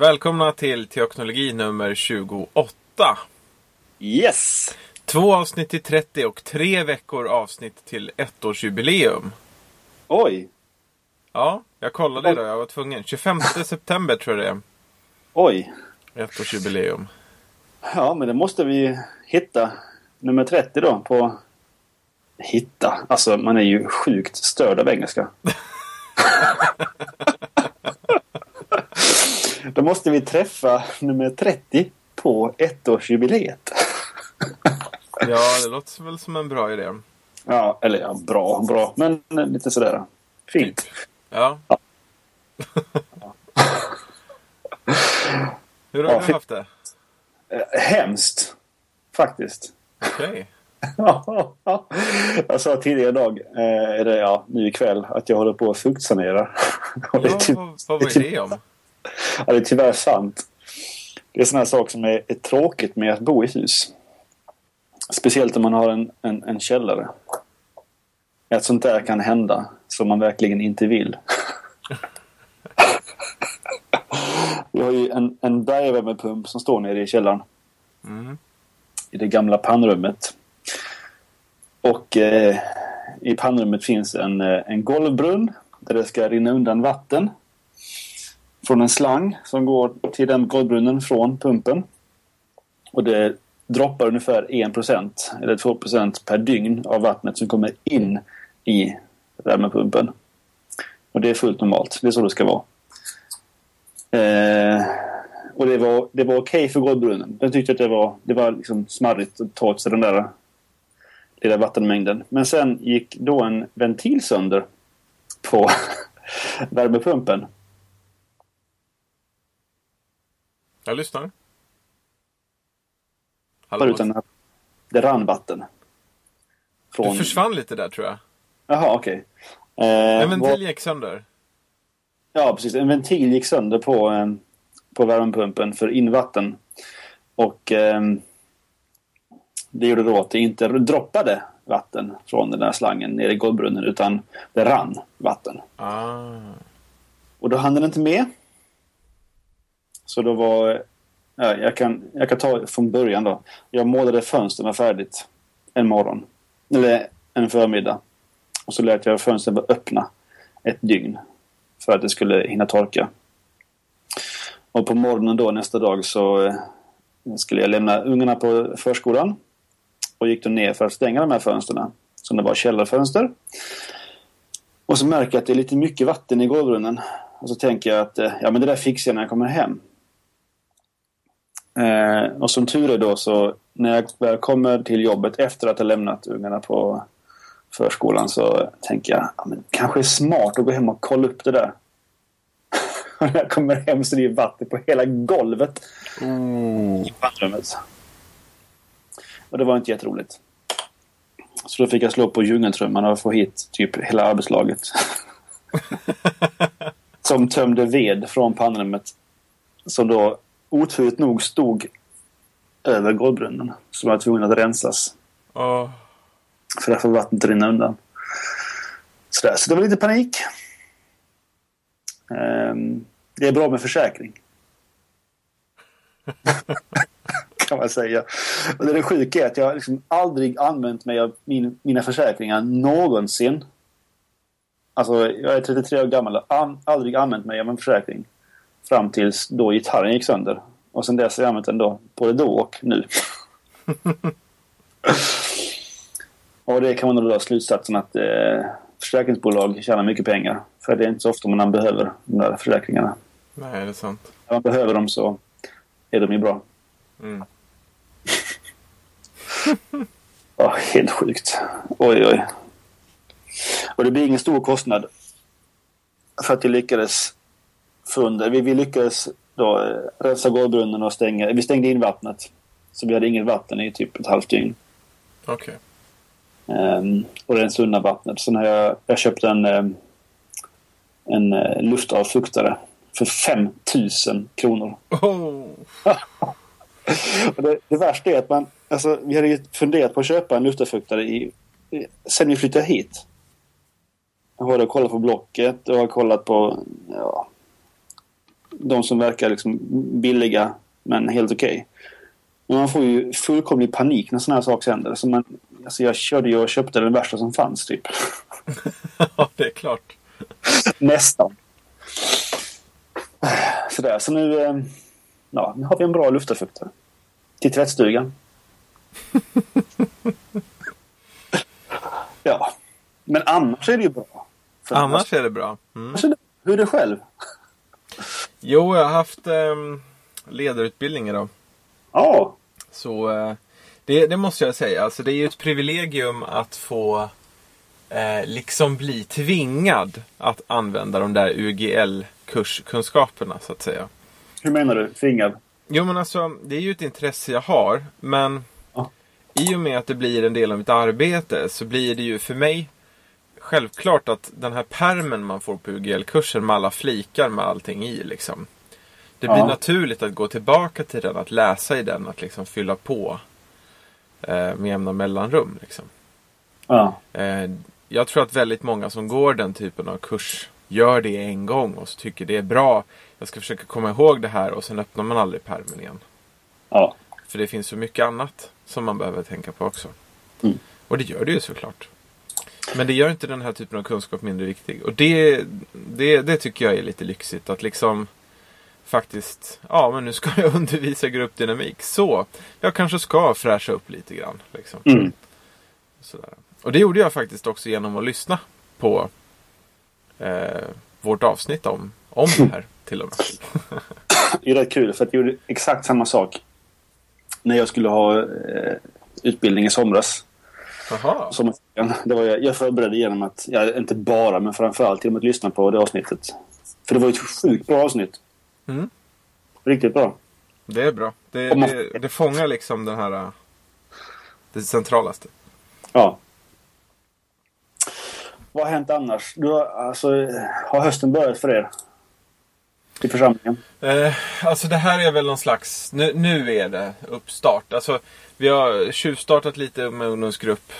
Välkomna till Teoknologi nummer 28. Yes! Två avsnitt till 30 och tre veckor avsnitt till ettårsjubileum. Oj! Ja, jag kollade idag. Jag var tvungen. 25 september tror jag det är. Oj! Ettårsjubileum. Ja, men det måste vi hitta. Nummer 30 då på... Hitta? Alltså, man är ju sjukt störd av engelska. då måste vi träffa nummer 30 på ettårsjubileet. Ja, det låter väl som en bra idé. Ja, eller ja, bra, bra. Men lite sådär. Fint. Ja. Hur har Ja, du haft det? Eh, Hemskt. Faktiskt. Okej. jag sa tidigare idag, eh, eller ja, nu ikväll, att jag håller på att fuktsanera. Ja, ty- vad, vad var det om? Ja, det är tyvärr sant. Det är sådana saker som är, är tråkigt med att bo i hus. Speciellt om man har en, en, en källare. Att sånt där kan hända som man verkligen inte vill. Vi har ju en, en bergvärmepump som står nere i källaren. Mm. i det gamla pannrummet. Och eh, i pannrummet finns en, eh, en golvbrunn där det ska rinna undan vatten från en slang som går till den golvbrunnen från pumpen. Och det droppar ungefär 1% eller 2% per dygn av vattnet som kommer in i värmepumpen. Och det är fullt normalt. Det är så det ska vara. Eh, och det var, det var okej för golvbrunnen. Den tyckte att det var, det var liksom smarrigt att ta åt sig den där lilla vattenmängden. Men sen gick då en ventil sönder på värmepumpen. Jag lyssnar. Bara utan att det rann vatten. Du Från... försvann lite där tror jag. Jaha, okej. Eh, En ventil gick sönder. Ja, precis. En ventil gick sönder på, eh, på värmepumpen för invatten. Och eh, det gjorde då att det inte droppade vatten från den där slangen ner i golvbrunnen utan det rann vatten. Ah. Och då hann den inte med. Så då var... Ja, jag, kan, jag kan ta från början då. Jag målade fönstren färdigt en morgon. Eller en förmiddag. Och så lät jag fönstren vara öppna ett dygn. För att det skulle hinna torka. Och på morgonen då nästa dag så eh, skulle jag lämna ungarna på förskolan. Och gick då ner för att stänga de här fönstren. Som det var källarfönster. Och så märker jag att det är lite mycket vatten i golvbrunnen. Och så tänker jag att eh, ja, men det där fixar jag när jag kommer hem. Eh, och som tur är då så när jag väl kommer till jobbet efter att ha lämnat ungarna på förskolan så tänker jag ja, men kanske är smart att gå hem och kolla upp det där. Och när jag kommer hem så är det vatten på hela golvet Oh. i pannrummet. Och det var inte jätteroligt. Så då fick jag slå på djungeltrumman och få hit typ hela arbetslaget. som tömde ved från pannrummet. Som då oturligt nog stod över golvbrunnen. Som var tvungen att rensas. Åh. För där får vattnet rinna undan. Sådär. Så det var lite panik. Ehm, det är bra med försäkring. kan man säga. Och det, det sjuka är att jag liksom aldrig använt mig av min, mina försäkringar någonsin. Alltså, jag är 33 år gammal och an, aldrig använt mig av en försäkring. Fram tills då gitarren gick sönder. Och sen dess har jag använt den då, både då och nu. och det kan man då dra slutsatsen att eh, försäkringsbolag tjänar mycket pengar. För det är inte så ofta man behöver de där försäkringarna. Nej, det är sant. När man behöver dem så är de ju bra. Mm. Ja, helt sjukt. Oj, oj. Och det blir ingen stor kostnad. För att vi lyckades få under. Vi, vi lyckades då eh, rensa golvbrunnen och stänga. Vi stängde in vattnet. Så vi hade inget vatten i typ ett halvt dygn. Okej. Ehm, och rensa undan vattnet. Sen har jag, jag köpt en, ehm, en eh, luftavfuktare för 5000 kronor. Oh. Det, det värsta är att man, alltså, vi hade ju funderat på att köpa en luftavfuktare i, i, sen vi flyttade hit. Jag har kollat på Blocket och har kollat på ja, de som verkar liksom billiga men helt okej. Men man får ju fullkomlig panik när sådana här saker händer. Så man, alltså jag körde ju och köpte den värsta som fanns typ. Ja, det är klart. Nästan. Sådär, så nu, eh, ja, nu har vi en bra lufteffektör. Till tvättstugan. ja. Men annars är det ju bra. För Annars är det bra. Mm. Annars det, hur är det själv? Jo, jag har haft eh, ledarutbildning idag. Ja. Så eh, det, det måste jag säga. Alltså, det är ju ett privilegium att få eh, liksom bli tvingad att använda de där UGL-kurskunskaperna så att säga. Hur menar du? Tvingad? Jo men alltså, det är ju ett intresse jag har. Men Ja. i och med att det blir en del av mitt arbete så blir det ju för mig självklart att den här permen man får på UGL-kursen med alla flikar med allting i liksom. Det blir Ja. naturligt att gå tillbaka till den, att läsa i den, att liksom fylla på eh, med jämna mellanrum. Liksom. Ja. Eh, jag tror att väldigt många som går den typen av kurs gör det en gång och så tycker det är bra. Jag ska försöka komma ihåg det här och sen öppnar man aldrig pärmen igen. Ja. För det finns så mycket annat som man behöver tänka på också. Mm. Och det gör det ju såklart. Men det gör inte den här typen av kunskap mindre viktig. Och det, det, det tycker jag är lite lyxigt. Att liksom faktiskt, ja men nu ska jag undervisa gruppdynamik. Så jag kanske ska fräscha upp lite grann. Liksom. Mm. Sådär. Och det gjorde jag faktiskt också genom att lyssna på eh, vårt avsnitt om, om det här till och med. Det är rätt kul för att jag gjorde exakt samma sak när jag skulle ha eh, utbildning i somras. Sommarveckan. Det var jag, jag förberedde genom att, ja, inte bara men framförallt genom att lyssna på det avsnittet. För det var ett sjukt bra avsnitt. Mm. Riktigt bra. Det är bra. Det, man- det, det fångar liksom den här äh, det centralaste. Ja. Vad har hänt annars? Du har, alltså, har hösten börjat för er? I församlingen? Eh, alltså det här är väl någon slags, nu, nu är det uppstart. Alltså vi har tjuvstartat lite med ungdomsgrupp.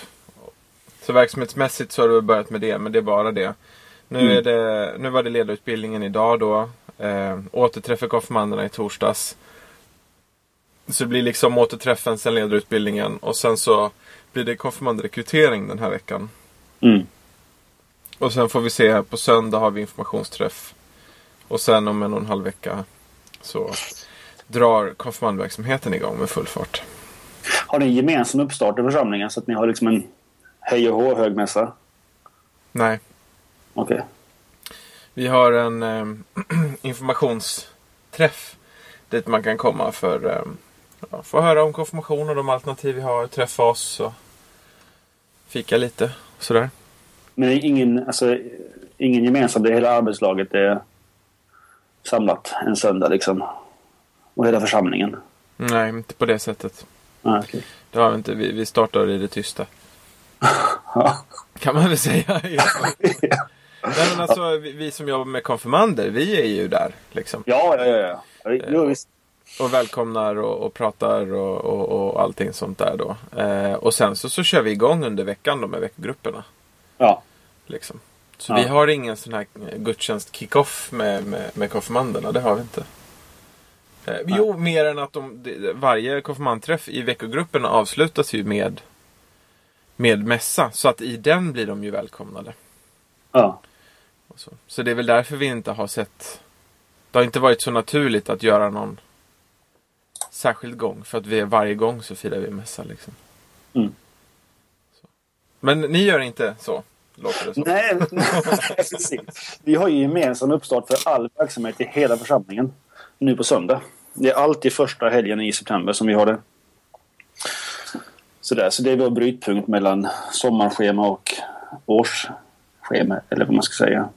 Så verksamhetsmässigt så har väl börjat med det, men det är bara det. Nu, Mm. är det, nu var det ledarutbildningen idag då. Eh, återträff för konfirmanderna i torsdags. Så det blir liksom återträffen sen ledarutbildningen och sen så blir det konfirmandrekrytering den här veckan. Mm. Och sen får vi se på söndag har vi informationsträff. Och sen om en och en halv vecka så drar konfirmandverksamheten igång med full fart. Har ni en gemensam uppstart i församlingen så att ni har liksom en hej och hå högmässa? Nej, Okej. vi har en eh, informationsträff dit man kan komma för eh, ja, få höra om konfirmation och de alternativ vi har, träffa oss och fika lite. och Sådär. Men det ingen, alltså, ingen gemensam, det är hela arbetslaget är samlat en söndag liksom. Och hela församlingen. Nej, inte på det sättet. Ah, okej. Det har vi inte. Vi, vi startar i det tysta. Kan man väl säga. Nej men alltså vi, vi som jobbar med konfirmander, vi är ju där liksom. ja, ja, ja. ja. Jo, visst. Och välkomnar och, och pratar och, och, och allting sånt där då. Eh, och sen så, så kör vi igång under veckan då med veckogrupperna. Ja. Liksom. Så Ja. vi har ingen sån här eh, gudstjänst kick-off med, med, med konfirmanderna. Det har vi inte. Eh, jo, mer än att de, varje konfirmandträff i veckogrupperna avslutas ju med, med mässa. Så att i den blir de ju välkomnade. Ja. Så. så det är väl därför vi inte har sett... Det har inte varit så naturligt att göra någon särskild gång. För att vi varje gång så firar vi mässa liksom. Mm. Men ni gör inte så, låter det som. Nej, precis. Vi har ju gemensam uppstart för all verksamhet i hela församlingen. Nu på söndag. Det är alltid första helgen i september som vi har det. Sådär, så det är vår brytpunkt mellan sommarschema och årsschema, eller vad man ska säga.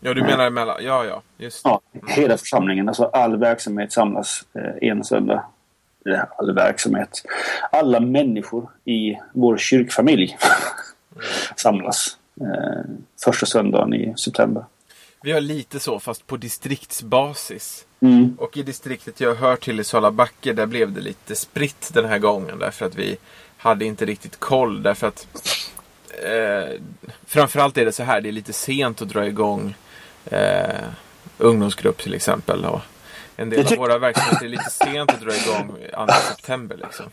Ja, du menar emellan. Ja, ja, just det. Ja, hela församlingen, alltså all verksamhet samlas eh, en söndag. All verksamhet. Alla människor i vår kyrkfamilj samlas eh, första söndagen i september. Vi har lite så, fast på distriktsbasis. Mm. Och i distriktet jag hör till i Salabacke, där blev det lite spritt den här gången. Därför att vi hade inte riktigt koll. Därför att eh, framförallt är det så här, det är lite sent att dra igång eh, ungdomsgrupp till exempel. Och en del av våra verksamheter är lite sent att dra igång 2 september liksom.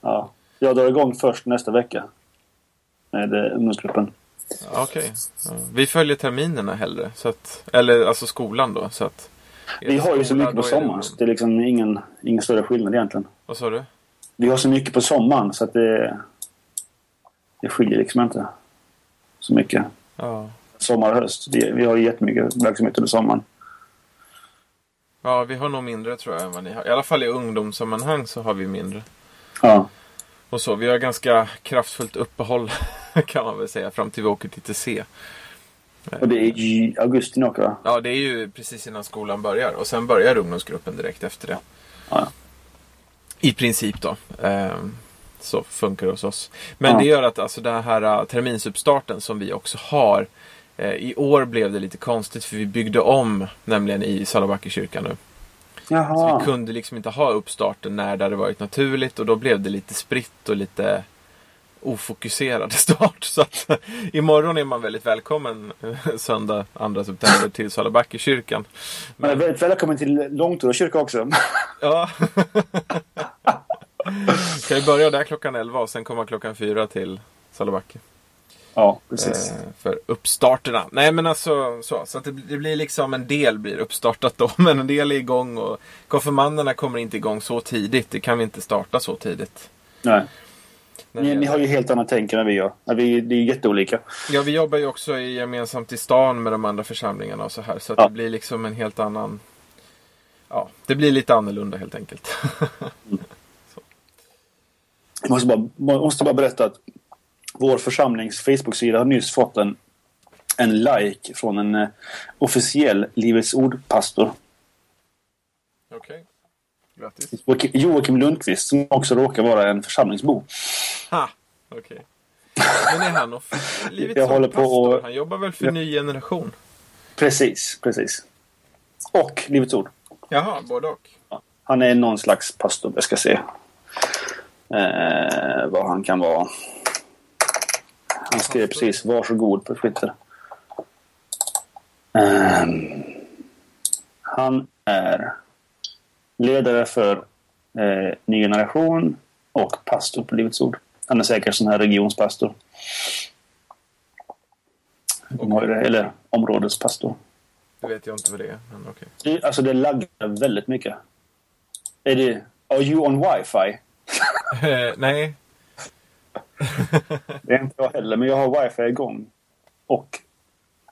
Ja. Jag drar igång först nästa vecka. Med ungdomsgruppen. Okej. Ja. Vi följer terminerna hellre. Så att, eller alltså skolan då. Så att, Vi har ju så mycket på sommaren så det är liksom ingen, ingen större skillnad egentligen. Vad sa du? Vi har så mycket på sommaren så att det, det skiljer liksom inte så mycket. Ja. Sommar och höst. Det, vi har ju jättemycket verksamhet under sommaren. ja, vi har nog mindre tror jag än vad ni har. I alla fall i ungdomssammanhang så har vi mindre. Ja. Och så, vi har ganska kraftfullt uppehåll kan man väl säga fram till vi åker till TC. Och det är i augusti ni åker va? Ja, det är ju precis innan skolan börjar och sen börjar ungdomsgruppen direkt efter det. Ja. I princip då. Ehm, så funkar det hos oss. Men Ja. det gör att alltså den här äh, terminsuppstarten som vi också har. eh, I år blev det lite konstigt för vi byggde om nämligen i Salabackekyrkan nu. Så Jaha. vi kunde liksom inte ha uppstarten när det hade varit naturligt och då blev det lite spritt och lite ofokuserad start. Så att imorgon är man väldigt välkommen eh, söndag 2 september till Salabackekyrkan. Men är väldigt välkommen till Långtuna kyrka också. Ja. kan ju börja där klockan 11 och sen komma klockan 4 till Salabacke. Ja, precis. Eh, för uppstarterna. Nej men alltså så. Så att det, det blir liksom en del blir uppstartat då. Men en del är igång och konfirmanderna kommer inte igång så tidigt. Det kan vi inte starta så tidigt. Nej. Ni, ni har ju helt andra tänk än vi gör. Vi, det är jätteolika. Ja, vi jobbar ju också i- gemensamt i stan med de andra församlingarna och så här. Så Ja. det blir liksom en helt annan... Ja, det blir lite annorlunda helt enkelt. Jag måste bara, måste bara berätta att vår församlings Facebook-sida har nyss fått en, en like från en eh, officiell Livets Ord-pastor. Okej. Grattis. Joakim- Lundqvist som också råkar vara en församlingsbo. Ha! Okej. Men är han och Livets Jag håller på Ord-pastor? och- Han jobbar väl för Ja. ny generation? Precis, precis. Och Livets Ord. Jaha, både och. Han är någon slags pastor. Jag ska se eh, vad han kan vara. Han skrev precis varsågod på Twitter. Ehm, han är ledare för eh, Ny Generation och pastor på Livets Ord. Han är säkert sån här regionspastor. De har ju det, eller områdespastor. Det vet jag inte vad det är, men okej. Det, alltså det laggar väldigt mycket. Är det... Are you on wifi? Eh, nej. Det är inte jag heller, men jag har wifi igång. Och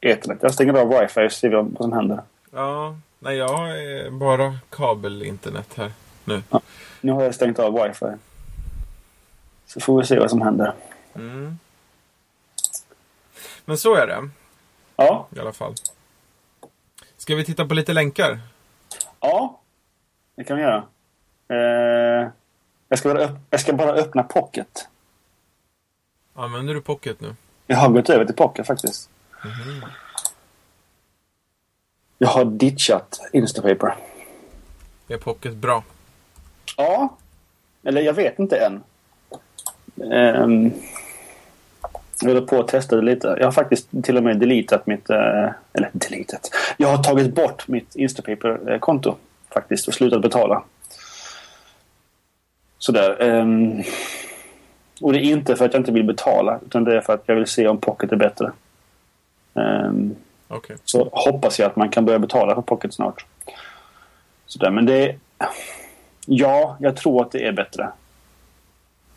ethernet. Jag stänger av wifi och ser vad som händer. Ja, nej jag har bara kabelinternet här nu. Nu har jag stängt av wifi. Så får vi se vad som händer. Mm. Men så är det Ja, i alla fall. Ska vi titta på lite länkar? ja. Det kan vi göra. Eh, jag, ska bara jag ska bara öppna Pocket. Använder du Pocket nu? Jag har gått över till Pocket faktiskt. Jag har ditchat Instapaper. Är Pocket bra? Ja. Eller jag vet inte än. Ehm, jag håller på att testa det lite. Jag har faktiskt till och med deletat mitt... eh, eller deletat. Jag har tagit bort mitt Instapaper-konto faktiskt och slutat betala. Sådär. ehm, och det är inte för att jag inte vill betala utan det är för att jag vill se om Pocket är bättre. Ehm, Okej. så hoppas jag att man kan börja betala för Pocket snart. Sådär, men det... Ja, jag tror att det är bättre.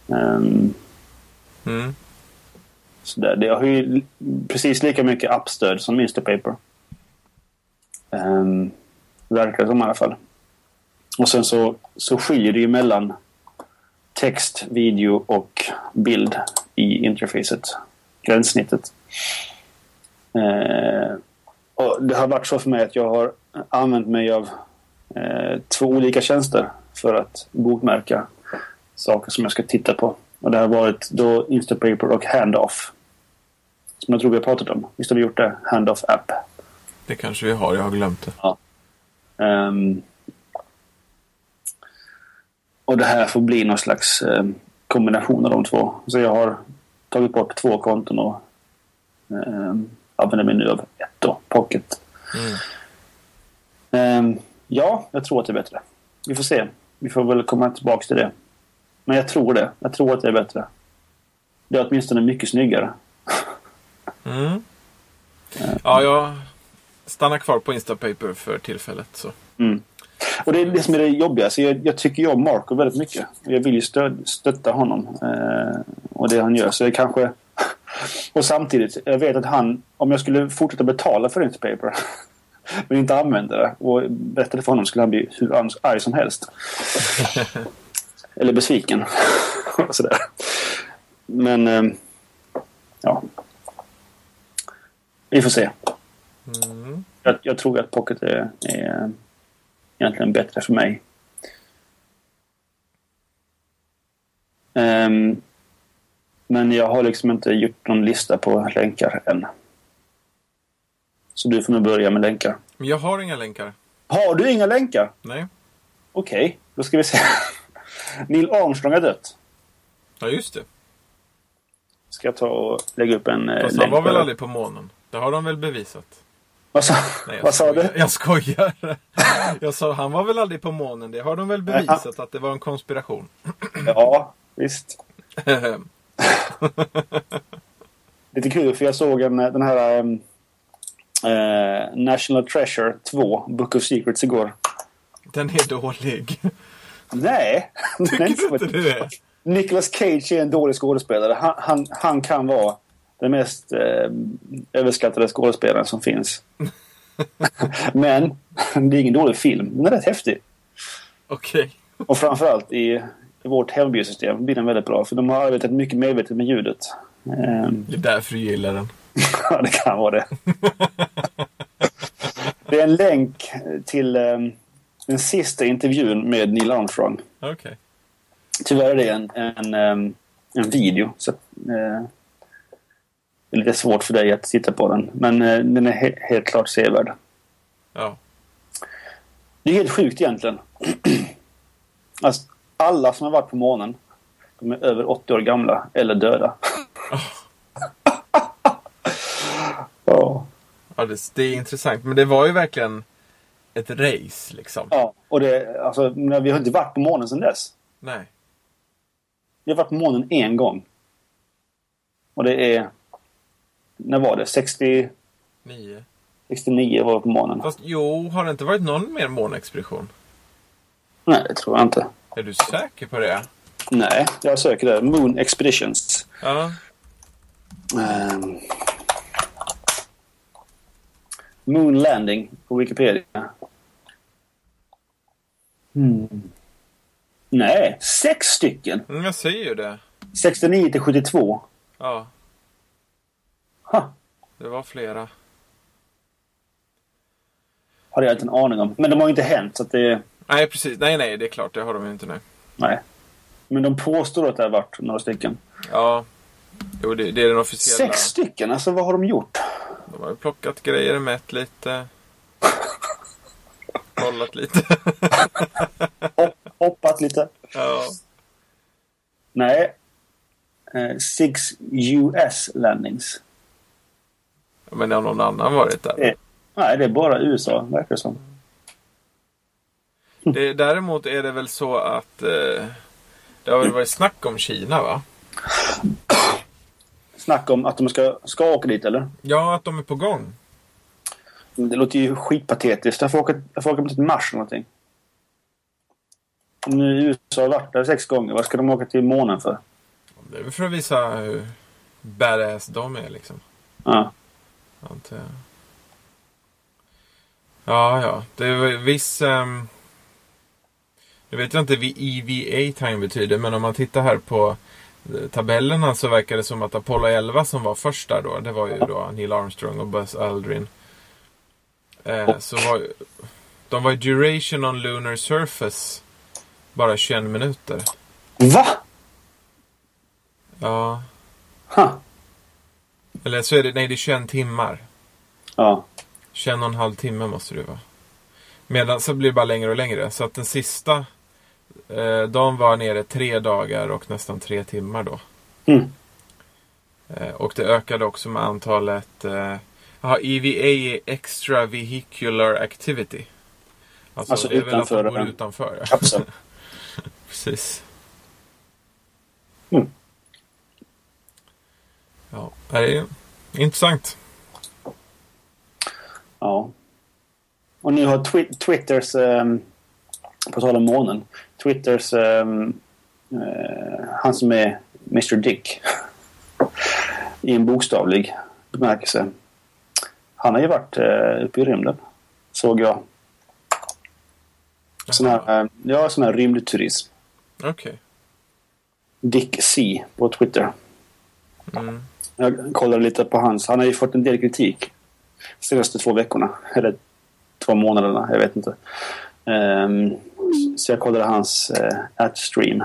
Um, Mm. sådär. Det har ju precis lika mycket appstöd som Instapaper. Um, verkar det som i alla fall. Och sen så, så skiljer det ju mellan text, video och bild i interfacet. Gränssnittet. Eh, och det har varit så för mig att jag har använt mig av eh, två olika tjänster för att bokmärka saker som jag ska titta på. Och det har varit då Instapaper och Handoff. Som jag tror vi har pratat om. Visst har vi gjort det? Handoff app. Det kanske vi har, jag har glömt det. Ehm, och det här får bli någon slags ehm, kombination av de två. Så jag har tagit bort två konton och um, använder mig nu av ett då, Pocket. Mm. Ja, jag tror att det är bättre. Vi får se. Vi får väl komma tillbaka till det. Men jag tror det. Jag tror att det är bättre. Det är åtminstone mycket snyggare. Mm. Ja, jag stannar kvar på Instapaper för tillfället. Så. Mm. Och det är det som är det jobbiga. Så jag, jag tycker ju om Marco väldigt mycket. Jag vill ju stöd, stötta honom. Eh, och det han gör. Så det kanske... och samtidigt, jag vet att han... Om jag skulle fortsätta betala för Instapaper men inte använda det och berättade för honom skulle han bli hur arg som helst. Eller besviken. sådär. Men... Eh, ja. Vi får se. Mm. Jag, jag tror att Pocket är, är egentligen bättre för mig. Um, men jag har liksom inte gjort någon lista på länkar än. Så du får nog börja med länkar. Men jag har inga länkar. Har du inga länkar? Nej. Okej, okay, då ska vi se. Neil Armstrong har dött. Ja, just det. Ska jag ta och lägga upp en Fast länk? han var väl aldrig på månen? Det har de väl bevisat? Vad sa, Nej, jag vad sa du? Jag skojar. Jag sa, han var väl aldrig på månen? Det har de väl bevisat att det var en konspiration? Ja, visst. Lite kul för jag såg en, den här um, uh, National Treasure 2, Book of Secrets igår. Den är dålig. Nej! Tycker du inte det? Nicolas Cage är en dålig skådespelare. Han, han, han kan vara den mest eh, överskattade skådespelaren som finns. Men det är ingen dålig film. Den är rätt häftig. Okej. Okay. Och framförallt i, i vårt hembiosystem blir den väldigt bra. För de har arbetat mycket medvetet med ljudet. Um, det är därför du gillar den. ja, det kan vara det. det är en länk till um, den sista intervjun med Neil Armstrong. Okay. Tyvärr är det en, en, um, en video. Så, uh, det är lite svårt för dig att titta på den. Men uh, den är he helt klart sevärd. Ja. Det är helt sjukt egentligen. alltså, alla som har varit på månen de är över 80 år gamla eller döda. ja. ja det, det, är intressant. Men det var ju verkligen ett race liksom. Ja, och det, alltså, vi har inte varit på månen sedan dess. Nej. Vi har varit på månen en gång. Och det är... När var det? 60... 9. 69 var vi på månen. Fast jo, har det inte varit någon mer månexpedition? Nej, det tror jag inte. Är du säker på det? Nej, jag söker det. Moon Expeditions. Ja. Um, moon Landing på Wikipedia. Hmm. Nej, sex stycken. Mm, jag säger ju det. 69 till 72. Ja. Ha. Det var flera. Har jag inte en aning om. Men de har ju inte hänt så att det... Nej, precis. Nej, nej, det är klart. Det har de ju inte nu. Nej. Men de påstår att det har varit några stycken. Ja. Jo, det, det är den officiella. Sex stycken? Alltså vad har de gjort? De har ju plockat grejer, mätt lite. Kollat lite. Hopp, hoppat lite. Ja. Nej. Eh, six US landings. Men har någon annan varit där? Det, nej, det är bara USA, verkar det som. Det, däremot är det väl så att eh, det har väl varit snack om Kina va? Snack om att de ska, ska åka dit eller? Ja, att de är på gång. Det låter ju skitpatetiskt. Jag får åka, jag får åka till Mars eller någonting. Nu USA har varit där sex gånger, vad ska de åka till månen för? Det är väl för att visa hur badass de är liksom. Ja. Antar jag. Ja, ja. Det är viss... Um... Nu vet jag inte vad EVA time betyder, men om man tittar här på tabellerna så verkar det som att Apollo 11 som var först där då, det var ju då Neil Armstrong och Buzz Aldrin. Eh, så var, de var i duration on lunar surface bara 21 minuter. Va? Ja. Huh. Eller så är det, nej det är 21 timmar. Ja. 21 och en halv timme måste det vara. Medan så blir det bara längre och längre. Så att den sista eh, dagen var nere tre dagar och nästan tre timmar då. Mm. Eh, och det ökade också med antalet eh, Jaha, EVA är Extra Vehicular Activity. Alltså, Alltså väl att utanför, de eh, utanför. Ja. Precis. Mm. Ja, det är intressant. Ja. Och nu har twi- Twitters, um, på tal om månen, Twitters, ehm, eh, han som är Mr Dick i en bokstavlig bemärkelse. Han har ju varit uh, uppe i rymden, såg jag. Sån här, eh, ja, sån här rymdturism. Okej. Dick C på Twitter. Mm. Jag kollade lite på hans. Han har ju fått en del kritik senaste två veckorna. Eller två månaderna, jag vet inte. Ehm, så jag kollade hans uh, at-stream.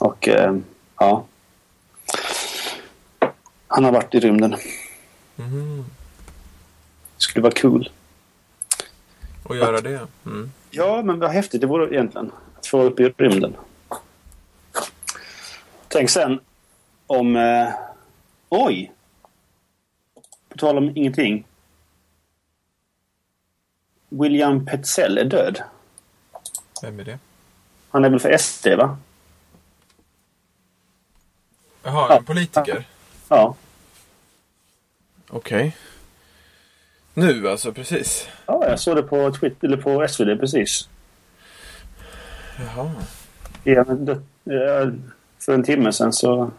Och ehm, ja. Han har varit i rymden. Mhm. Skulle vara kul. Och göra det. Mm. Ja, men vad häftigt det vore egentligen. Att få upp i rymden. Tänk sen om... Eh, oj! På tal om ingenting. William Petzell är död. Vem är det? Han är väl för SD, va? Jaha, Ja. en politiker? Ja. Okej. Nu alltså, precis. Ja, jag såg det på Twitter, eller på SvD precis. Jaha. Ja, för en timme sedan så...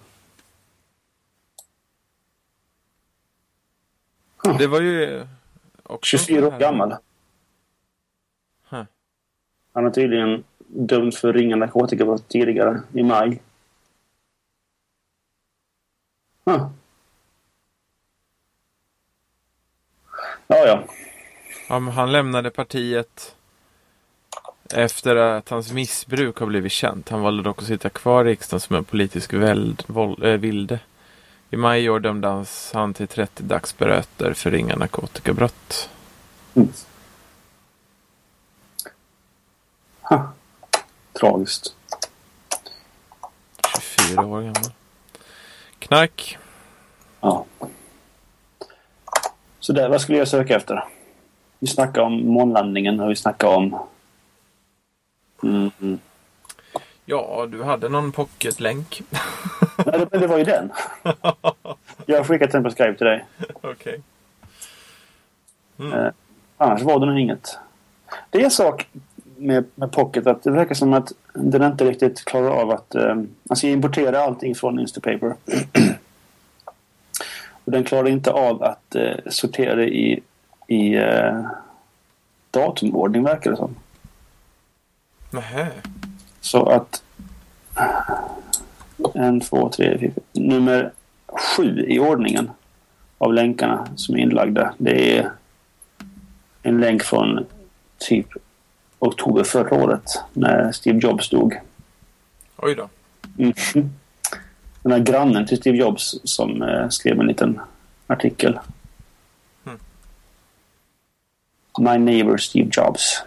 Det var ju också... 24 år gammal. Han har tydligen dömts för ringa narkotikabrott tidigare i maj. Huh. Ja, ja. Ja, men han lämnade partiet efter att hans missbruk har blivit känt. Han valde dock att sitta kvar i riksdagen som en politisk väld, våld, äh, vilde. I maj i år dömdes han till 30 dagsböter för ringa narkotikabrott. Mm. Huh. Tragiskt. 24 år gammal. Knark. Ja. Så där, vad skulle jag söka efter? Vi snackar om månlandningen och vi snackar om... Mm, mm. Ja, du hade någon pocketlänk. Nej, det, det var ju den. Jag har skickat den på Skype till dig. Okej. Eh, annars var det nog inget. Det är en sak med, med Pocket att det verkar som att den inte riktigt klarar av att... Eh, alltså jag importerar allting från Instapaper. och den klarar inte av att eh, sortera det i, i eh, datumordning verkar det som. Nähä. Så att... En, två, tre, fyra. Nummer sju i ordningen av länkarna som är inlagda. Det är en länk från typ oktober förra året när Steve Jobs dog. Oj då. Mm. Den här grannen till Steve Jobs som eh, skrev en liten artikel. Mm. My neighbor Steve Jobs.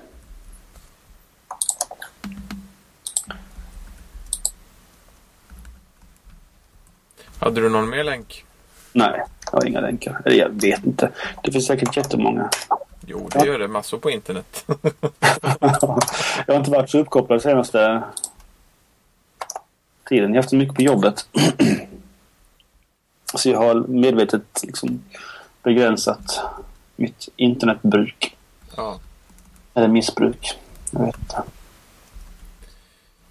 Hade du någon mer länk? Nej, jag har inga länkar. Eller jag vet inte. Det finns säkert jättemånga. Jo, det gör det massor på internet. jag har inte varit så uppkopplad senaste tiden. Jag har haft mycket på jobbet. så jag har medvetet liksom begränsat mitt internetbruk. ja. Eller missbruk. Jag vet inte.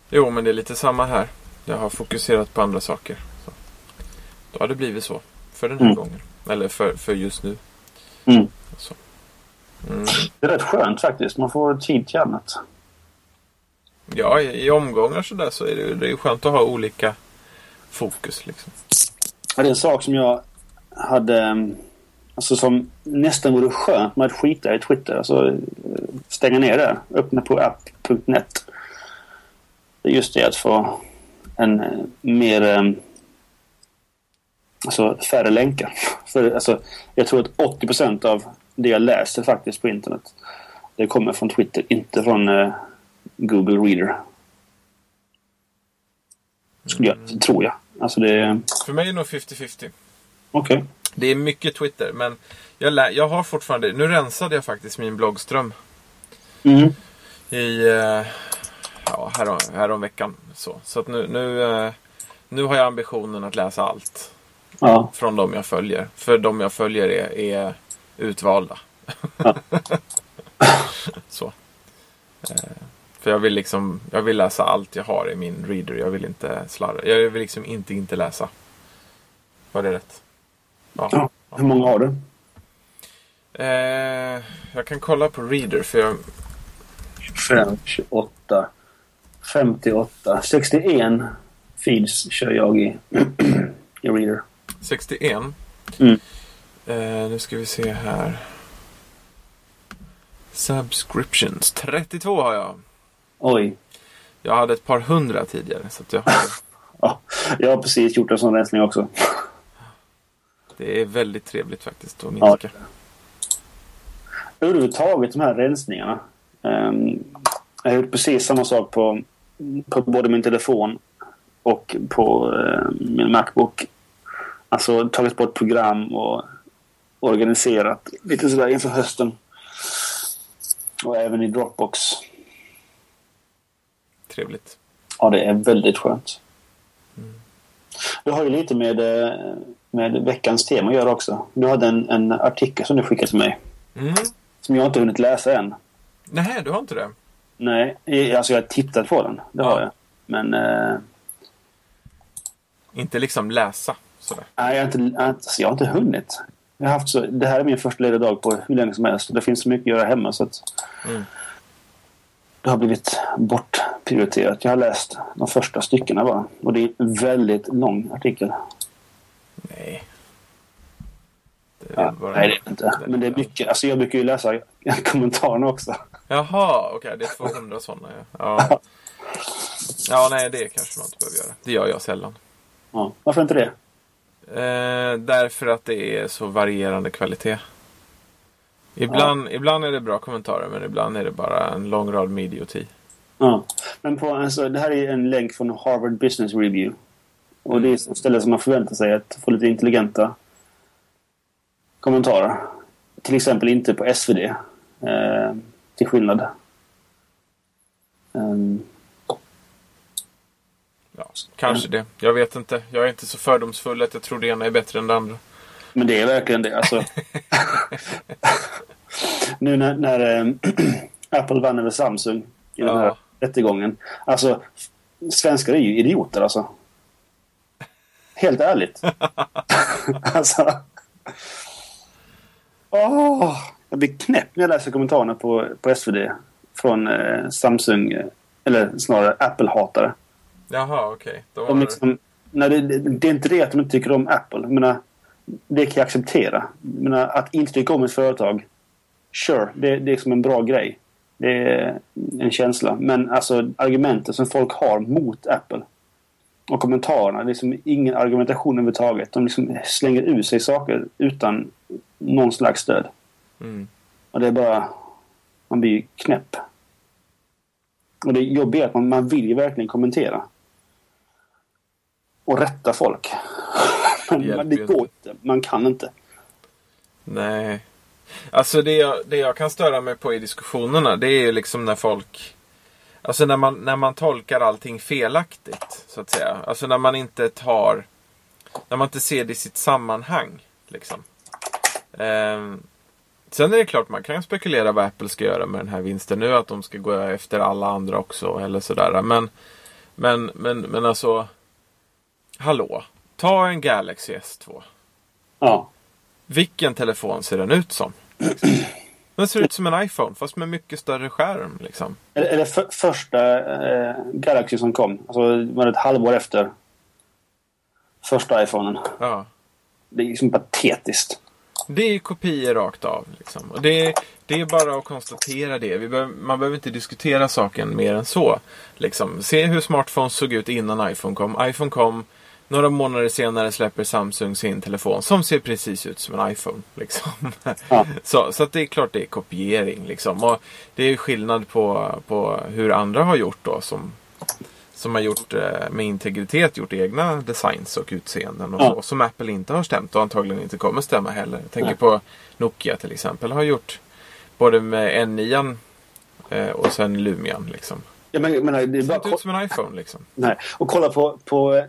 Jo, men det är lite samma här. Jag har fokuserat på andra saker. Så. Då har det blivit så. För den här Mm. gången. Eller för, för just nu. Mm. Så. Mm. Det är rätt skönt faktiskt. Man får tid till annat. Ja, i, i omgångar sådär så är det, det är skönt att ha olika fokus. Liksom. Ja, det är en sak som jag hade... mm, Alltså som nästan vore skönt med att skita i Twitter. Alltså eh, stänga ner det. Öppna på app.net. Just det att få en eh, mer... eh, Alltså färre länkar. För, alltså, jag tror att 80% av det jag läser faktiskt på internet det kommer från Twitter, inte från eh, Google Reader. Skulle jag, tror jag. Alltså det... För mig är det nog 50-50. Okej. Det är mycket Twitter, men jag, lä- jag har fortfarande... Nu rensade jag faktiskt min bloggström Mm. i... Eh, ja, härom, härom veckan. Så, så att nu, nu, eh, nu har jag ambitionen att läsa allt Ja. från de jag följer. För de jag följer är, är utvalda. så. Eh, för jag vill liksom... Jag vill läsa allt jag har i min reader. Jag vill inte slarra. Jag vill liksom inte inte läsa. Var det rätt? Ja. Hur många har du? Eh, jag kan kolla på Reader för jag... 25, 28, 58, 61 feeds kör jag i, i Reader. 61. Mm. Eh, nu ska vi se här. Subscriptions. 32 har jag. Oj. Jag hade ett par hundra tidigare. Så att jag har, Ja, jag har precis gjort en sån rensning också. det är väldigt trevligt faktiskt att minska. Överhuvudtaget de här rensningarna. Um, jag har gjort precis samma sak på, på både min telefon och på eh, min Macbook. Alltså tagit bort program och organiserat lite sådär inför hösten. Och även i Dropbox. Trevligt. Ja, det är väldigt skönt. Det har ju lite med, eh, med veckans tema att göra också. Du hade en, en artikel som du skickade till mig. Mm. Som jag inte hunnit läsa än. Nej, du har inte det? Nej, alltså jag har tittat på den. Det har Ja. jag. Men eh, Inte liksom läsa sådär. nej, jag, har inte, alltså, jag har inte hunnit. Jag har haft så, det här är min första lediga dag på hur länge som helst. Det finns så mycket att göra hemma så att Mm. det har blivit bortprioriterat. Jag har läst de första styckena bara. Och det är en väldigt lång artikel. Nej. Det Ja, nej, det är inte. Men det är mycket. Alltså jag brukar ju läsa kommentarerna också. Jaha, okej. det är 200 sådana. Ja. ja. Ja, nej, det kanske man inte behöver göra. Det gör jag sällan. Ja. Varför inte det? Eh, därför att det är så varierande kvalitet. Ibland, ibland är det bra kommentarer men ibland är det bara en lång rad med idioti. Ja. Men på, alltså, det här är en länk från Harvard Business Review. Och det är ett ställe som man förväntar sig att få lite intelligenta kommentarer. Till exempel inte på SvD. Eh, till skillnad. Ehm, Ja, kanske det. Jag vet inte. Jag är inte så fördomsfull att jag tror det ena är bättre än det andra. men det är verkligen det. Alltså. nu när, när eh, Apple vann över Samsung i den här Ja. rättegången. Alltså, svenskar är ju idioter alltså. Helt ärligt. alltså. Åh, jag blir knäpp när jag läser kommentarerna på, på SvD. Från eh, Samsung, eh, eller snarare Apple-hatare. Jaha, okej. De var liksom, det, det, det är inte det att de inte tycker om Apple. Jag menar, det kan jag acceptera. Jag menar, att inte tycka om ett företag. Sure, det, det är liksom en bra grej. Det är en känsla. Men alltså argumenten som folk har mot Apple. Och kommentarerna. Det är liksom ingen argumentation överhuvudtaget. De liksom slänger ur sig saker utan någon slags stöd. Mm. Och det är bara... Man blir ju knäpp. Och det jobbiga är att man, man vill ju verkligen kommentera. Och rätta folk. Men det går inte. Man kan inte. Nej. Alltså det jag, det jag kan störa mig på i diskussionerna det är ju liksom när folk Alltså när man, när man tolkar allting felaktigt. Så att säga. Alltså när man inte tar När man inte ser det i sitt sammanhang. Liksom. Ehm, sen är det klart man kan spekulera vad Apple ska göra med den här vinsten nu. Att de ska gå efter alla andra också. Eller sådär. Men, men, men, men alltså Hallå. Ta en Galaxy S2. Ja. Vilken telefon ser den ut som? Den ser ut som en iPhone fast med mycket större skärm. Liksom. Är, är det för, första eh, Galaxy som kom? Alltså var ett halvår efter första iPhonen? Ja. Det är liksom patetiskt. Det är kopior rakt av. Liksom. Och det, det är bara att konstatera det. Behöver, man behöver inte diskutera saken mer än så. Liksom. Se hur smartphones såg ut innan iPhone kom. iPhone kom. Några månader senare släpper Samsung sin telefon som ser precis ut som en iPhone. Liksom. Ja. Så, så att det är klart det är kopiering. Liksom. Och det är ju skillnad på, på hur andra har gjort då. Som, som har gjort eh, med integritet gjort egna designs och utseenden och Ja. så. Som Apple inte har stämt och antagligen inte kommer stämma heller. Jag tänker Nej. på Nokia till exempel. Har gjort både med N9 eh, och sen Lumian liksom. Jag menar, jag menar, det är bara ser inte ut som en iPhone liksom. Nej. Och kolla på, på eh,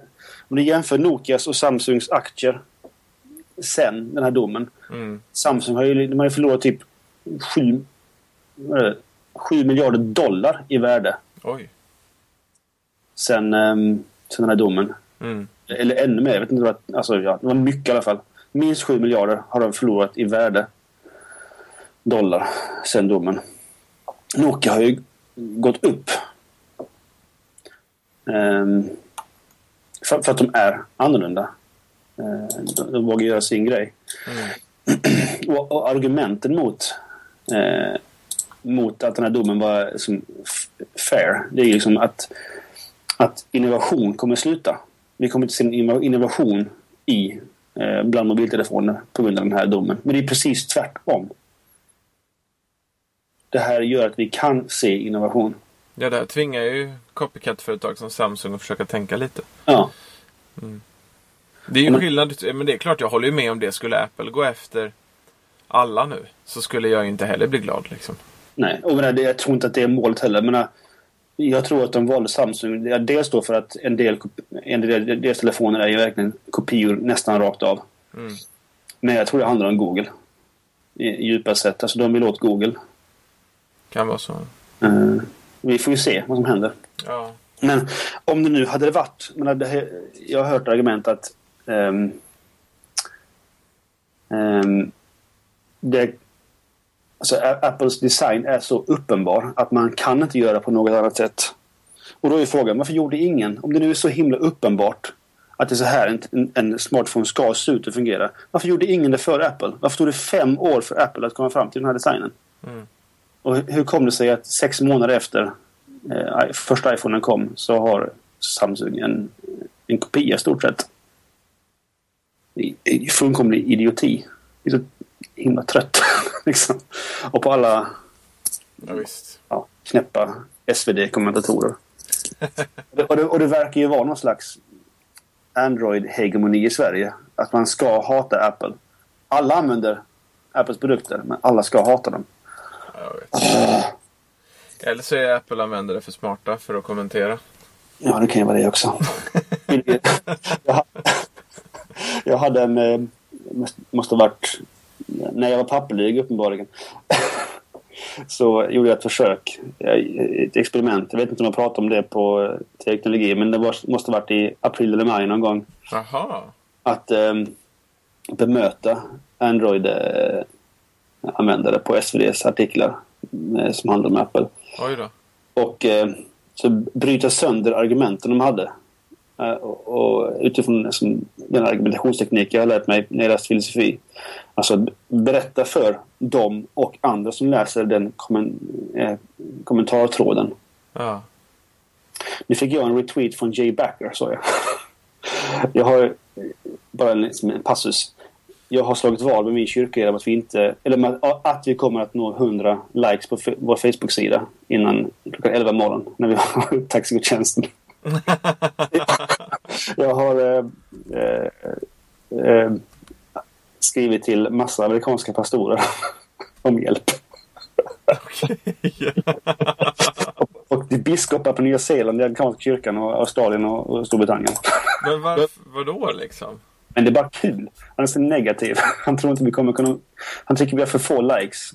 om du jämför Nokias och Samsungs aktier sen den här domen. Mm. Samsung har ju, de har ju förlorat typ 7, 7 miljarder dollar i värde Oj. sen, um, sen den här domen. Mm. Eller ännu mer. Jag vet inte vad, alltså, ja, det var mycket i alla fall. Minst 7 miljarder har de förlorat i värde. Dollar sen domen. Nokia har ju gått upp. Ehm, för, för att de är annorlunda. De, de vågar göra sin grej. Mm. Och, och argumenten mot, eh, mot att den här domen var som f- fair, det är ju liksom att, att innovation kommer sluta. Vi kommer inte se innovation i eh, bland mobiltelefoner på grund av den här domen. Men det är precis tvärtom. Det här gör att vi kan se innovation. Ja, det här tvingar ju copycat-företag som Samsung att försöka tänka lite. Ja, Det är ju Men- skillnad. Men det är klart, jag håller ju med om det. Skulle Apple gå efter alla nu så skulle jag inte heller bli glad liksom. nej. Och men det, jag tror inte att det är målet heller. Men, äh, jag tror att de valde Samsung. Dels då för att en del, en del deras telefoner är ju verkligen kopior nästan rakt av. Mm. Men jag tror det handlar om Google. I, i djupast sett. Alltså de vill åt Google. Kan vara så. Eh, vi får ju se vad som händer. Ja. Men om det nu hade det varit... Jag har hört argument att... ehm, ehm, det, alltså Apples design är så uppenbar att man kan inte göra på något annat sätt. Och då är frågan, varför gjorde ingen? Om det nu är så himla uppenbart att det är så här en, en, en smartphone ska se ut och fungera. Varför gjorde ingen det för Apple? Varför tog det fem år för Apple att komma fram till den här designen? Mm. Och hur- kom det sig att sex månader efter eh, första iPhonen kom så har Samsung en, en kopia i stort sett? Fullkomlig idioti. Jag är så himla trött. liksom. Och på alla ja, visst. ja, knäppa SvD-kommentatorer. och, det, och, det, och det verkar ju vara någon slags Android-hegemoni i Sverige. Att man ska hata Apple. Alla använder Apples produkter, men alla ska hata dem. Ja, jag vet. Eller så är Apple-användare för smarta för att kommentera. Ja, det kan ju vara det också. jag, ha- jag hade en... eh, måste- ha varit... När jag var pappelyg uppenbarligen. Så gjorde jag ett försök. eh, Ett experiment. Jag vet inte om jag pratade om det på eh, teknologi. Men det var, måste ha varit i april eller maj någon gång. Jaha. Att eh, bemöta Android-användare på SVDs artiklar eh, som handlar om Apple. Och eh, så bryta sönder argumenten de hade. Eh, och, och utifrån liksom, den argumentationsteknik jag har lärt mig när jag läst filosofi. Alltså berätta för dem och andra som läser den kommen, eh, kommentartråden. Ja. Nu fick jag en retweet från Jay Backer, sa jag. jag har bara en, liksom en passus. Jag har slagit vad med min kyrka om att vi inte, eller att vi kommer att nå 100 likes på vår Facebook-sida innan klockan 11 morgon när vi har taxigudstjänsten. jag har eh, eh, eh, skrivit till massa amerikanska pastorer om hjälp. Och till biskopar på Nya Zeeland, den amerikanska kyrkan och Australien och, Storbritannien. Men var, vadå liksom? Men det är bara kul. Han är så negativ. Han tror inte vi kommer kunna... Han tycker vi har för få likes.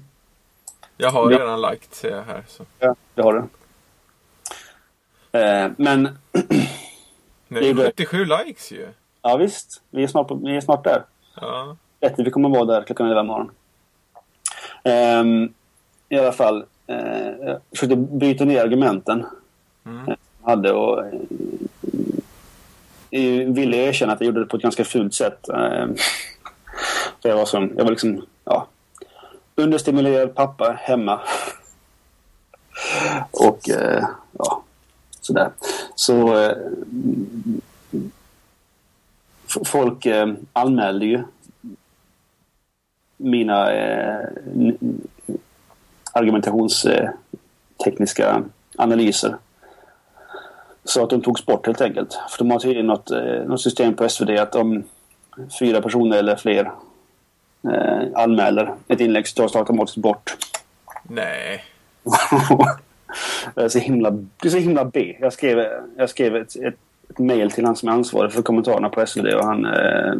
Jag har Ja. redan liked ser jag här. Så. Ja, det har du. Eh, men Nej, Det är det. 77 likes ju. ja, visst. Vi är snart, på, vi är snart där. Ja. Bättre, vi kommer vara där klockan 11 imorgon. Ehm, I alla fall. Eh, jag försökte bryta ner argumenten. Mm. jag hade och ville jag ville erkänna att jag gjorde det på ett ganska fult sätt. Eh, jag var som, jag var liksom, ja, understimulerad pappa hemma. Och eh, ja, sådär. Så eh, folk eh, anmälde ju mina eh, argumentationstekniska eh, analyser så att de togs bort helt enkelt. För de har tydligen något, eh, något system på SvD att om fyra personer eller fler eh, anmäler ett inlägg så tas det automatiskt bort. Nej. det, är så himla, det är så himla B. Jag skrev, jag skrev ett, ett, ett mail till han som är ansvarig för kommentarerna på SvD och han... Eh,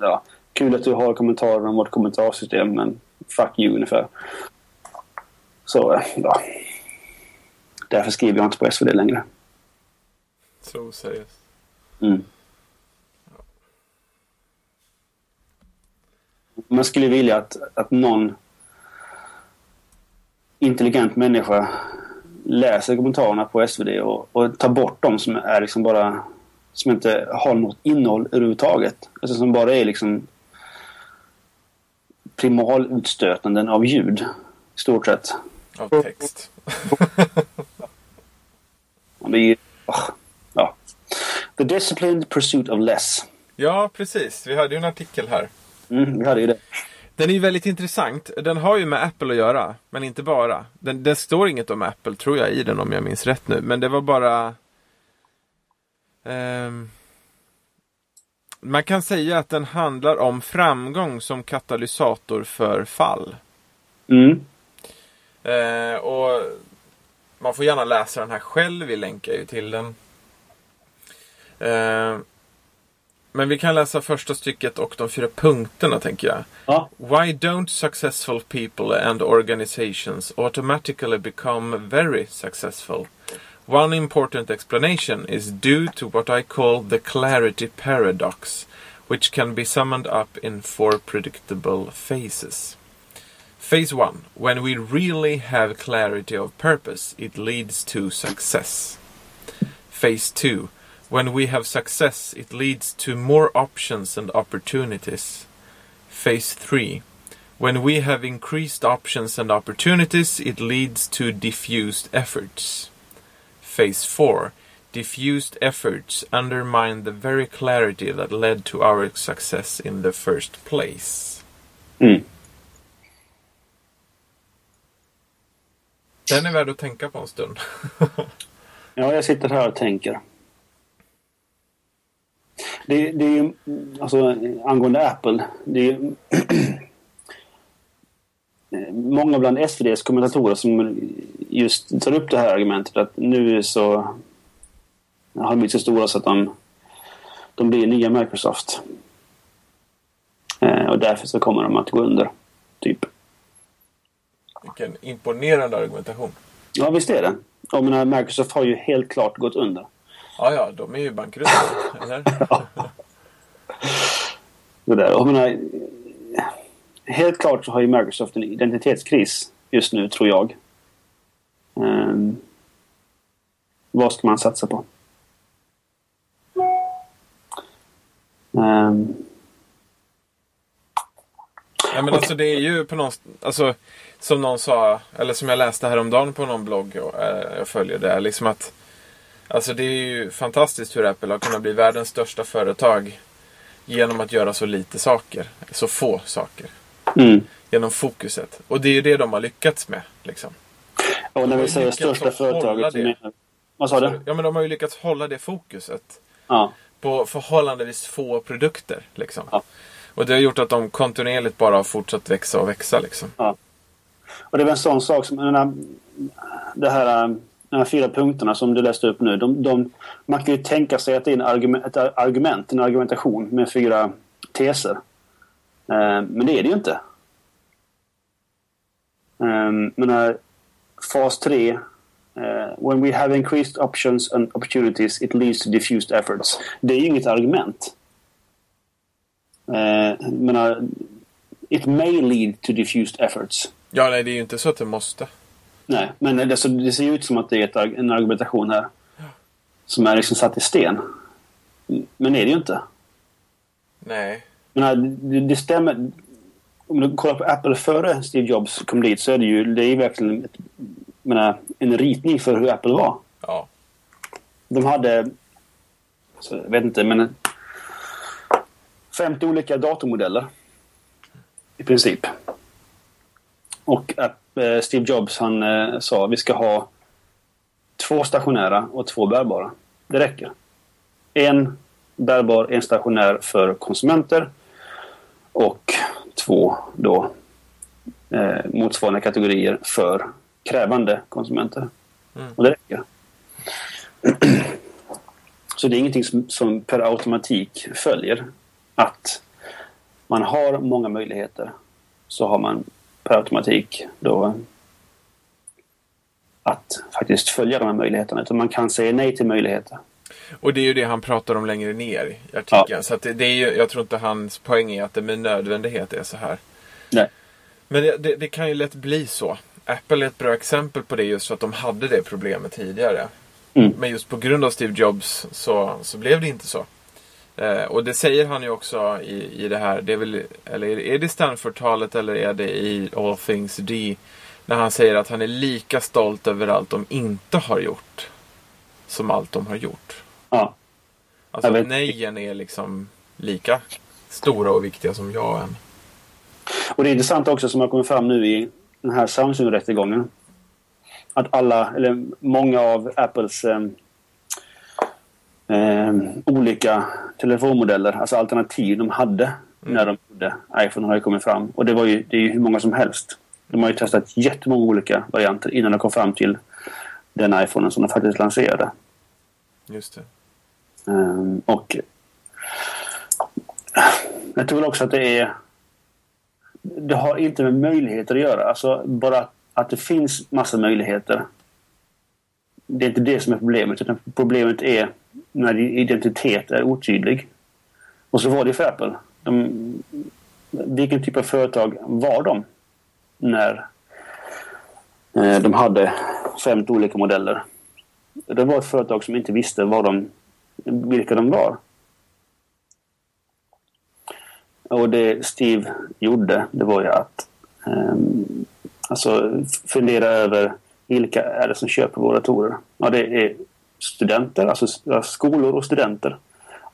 ja, kul att du har kommentarer om vårt kommentarsystem men fuck you ungefär. Så, ja. Därför skriver jag inte på SvD längre. Så seriöst. Mm. Man skulle vilja att, att någon intelligent människa läser kommentarerna på SvD och, och tar bort dem som är liksom bara som inte har något innehåll överhuvudtaget. Alltså som bara är liksom primalutstötanden av ljud. I stort sett. Av text. Det är, oh, ja. The Disciplined Pursuit of Less. Ja, precis. Vi hade ju en artikel här. Mm, vi hade ju det. Den är ju väldigt intressant. Den har ju med Apple att göra, men inte bara. Den, det står inget om Apple, tror jag, i den om jag minns rätt nu. Men det var bara... ehm, man kan säga att den handlar om framgång som katalysator för fall. Mm. Eh, och man får gärna läsa den här själv, vi länkar ju till den. Eh, men vi kan läsa första stycket och de fyra punkterna tänker jag. Ja. Why don't successful people and organizations automatically become very successful? One important explanation is due to what I call the clarity paradox, which can be summed up in four predictable phases. Phase 1. When we really have clarity of purpose, it leads to success. Phase 2. When we have success, it leads to more options and opportunities. Phase 3. When we have increased options and opportunities, it leads to diffused efforts. Phase 4. Diffused efforts undermine the very clarity that led to our success in the first place. Mm. Den är värd att tänka på en stund. Ja, jag sitter här och tänker. Det, det är ju, alltså angående Apple. Det är ju många bland SVDs kommentatorer som just tar upp det här argumentet att nu så har de blivit så stora så att de, de blir nya Microsoft. Eh, och därför så kommer de att gå under. Typ. Vilken imponerande argumentation. Ja, visst är det. Jag menar, Microsoft har ju helt klart gått under. Ja, ja, de är ju bankrutt. eller? Det där. Jag menar, helt klart så har ju Microsoft en identitetskris just nu, tror jag. Ehm, vad ska man satsa på? Ehm, Ja, men alltså det är ju på någon... Alltså, som någon sa, eller som jag läste häromdagen på någon blogg och, eh, jag följer det, är liksom att Alltså det är ju fantastiskt hur Apple har kunnat bli världens största företag genom att göra så lite saker. Så få saker. mm. Genom fokuset. Och det är ju det de har lyckats med. Liksom. Och när vi säger största företaget det. Vad sa du? Ja men de har ju lyckats hålla det fokuset. Ja. På förhållandevis få produkter. Liksom. Ja. Och det har gjort att de kontinuerligt bara har fortsatt växa och växa. Liksom. Och det är väl en sån sak som, det här, de här fyra punkterna som du läste upp nu. De, de, man kan ju tänka sig att det är en argument, ett argument, en argumentation med fyra teser. Eh, men det är det ju inte. Um, men här, fas 3. eh, when we have increased options and opportunities it leads to diffused efforts. Det är ju inget argument. Eh, uh, menar, eh, it may lead to diffused efforts. Ja, nej det är ju inte så att det måste. Nej, men det, så det ser ut som att det är en argumentation här. Som är liksom satt i sten. Men det är det ju inte. Nej. Men det, det stämmer. Om du kollar på Apple före Steve Jobs kom dit så är det ju, det är ju verkligen ett, menar, en ritning för hur Apple var. Ja. De hade, så jag vet inte, men 50 olika datormodeller. I princip. Och Steve Jobs han eh, sa vi ska ha två stationära och två bärbara. Det räcker. En bärbar, en stationär för konsumenter och två då eh, motsvarande kategorier för krävande konsumenter. Mm. Och det räcker. Så det är ingenting som, som per automatik följer att man har många möjligheter så har man per automatik då att faktiskt följa de här möjligheterna. Utan man kan säga nej till möjligheter. Och det är ju det han pratar om längre ner i artikeln. Så att det, det är ju, jag tror inte hans poäng är att det med nödvändighet är så här. Nej. Men det, det, det kan ju lätt bli så. Apple är ett bra exempel på det just för att de hade det problemet tidigare. Mm. Men just på grund av Steve Jobs så, så blev det inte så. Eh, och det säger han ju också i, i det här. Det är, väl, eller är det Stanford-talet eller är det i All Things D? När han säger att han är lika stolt över allt de inte har gjort. Som allt de har gjort. Ja. Alltså Jag nejen är liksom lika stora och viktiga som ja än. Och det är intressant också som har kommit fram nu i den här Samsung-rättegången. Att alla, eller många av Apples eh, eh, olika telefonmodeller, alltså alternativ de hade när de gjorde iPhone har ju kommit fram. Och det, var ju, det är ju hur många som helst. De har ju testat jättemånga olika varianter innan de kom fram till den iPhonen som de faktiskt lanserade. Just det. Ehm, och jag tror också att det är... Det har inte med möjligheter att göra. Alltså bara att det finns massa möjligheter. Det är inte det som är problemet. Utan problemet är när din identitet är otydlig. Och så var det för Apple. De, vilken typ av företag var de? När eh, de hade fem olika modeller. Det var ett företag som inte visste vad de vilka de var. Och det Steve gjorde, det var ju att um, alltså fundera över vilka är det som köper våra datorer? Ja, det är studenter, alltså skolor och studenter.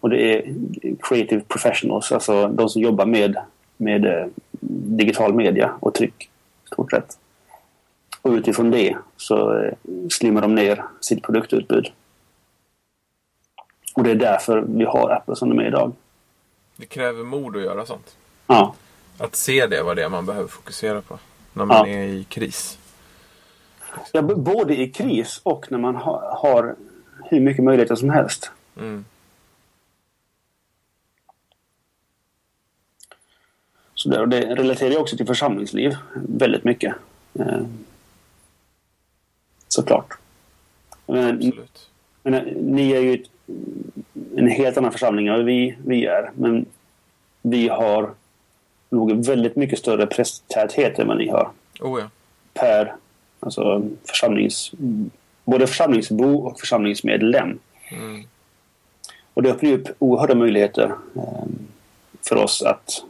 Och det är creative professionals, alltså de som jobbar med, med eh, digital media och tryck. stort sett. Och utifrån det så eh, slimmar de ner sitt produktutbud. Och det är därför vi har Apple som de är idag. Det kräver mod att göra sånt. Ja, Att se det vad det man behöver fokusera på. När man Ja. är i kris. ja både i kris och när man ha, har hur mycket möjligheter som helst. Mm. Så där, och det relaterar ju också till församlingsliv väldigt mycket. Eh, såklart. Men, Absolut. men, eh, ni är ju ett, en helt annan församling än vad vi, vi är. Men vi har nog väldigt mycket större prästtäthet än vad ni har. Oh ja. per alltså församlings, både församlingsbo och församlingsmedlem. Mm. Och det öppnar upp oerhörda möjligheter eh, för oss att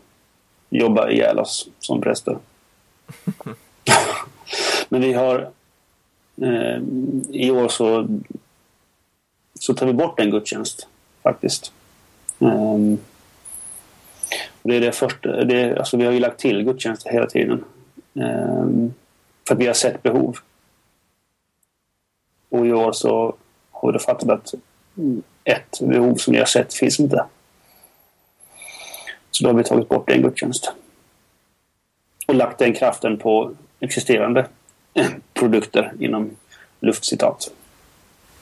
jobba ihjäl oss som präster. Men vi har eh, i år så, så tar vi bort en gudstjänst faktiskt. Ehm, och det är det första, det alltså vi har ju lagt till gudstjänster hela tiden. Ehm, för att vi har sett behov. Och i år så har vi då fattat att ett behov som har sett finns inte. Så då har vi tagit bort en gudstjänst. Och lagt den kraften på existerande produkter inom luftcitat.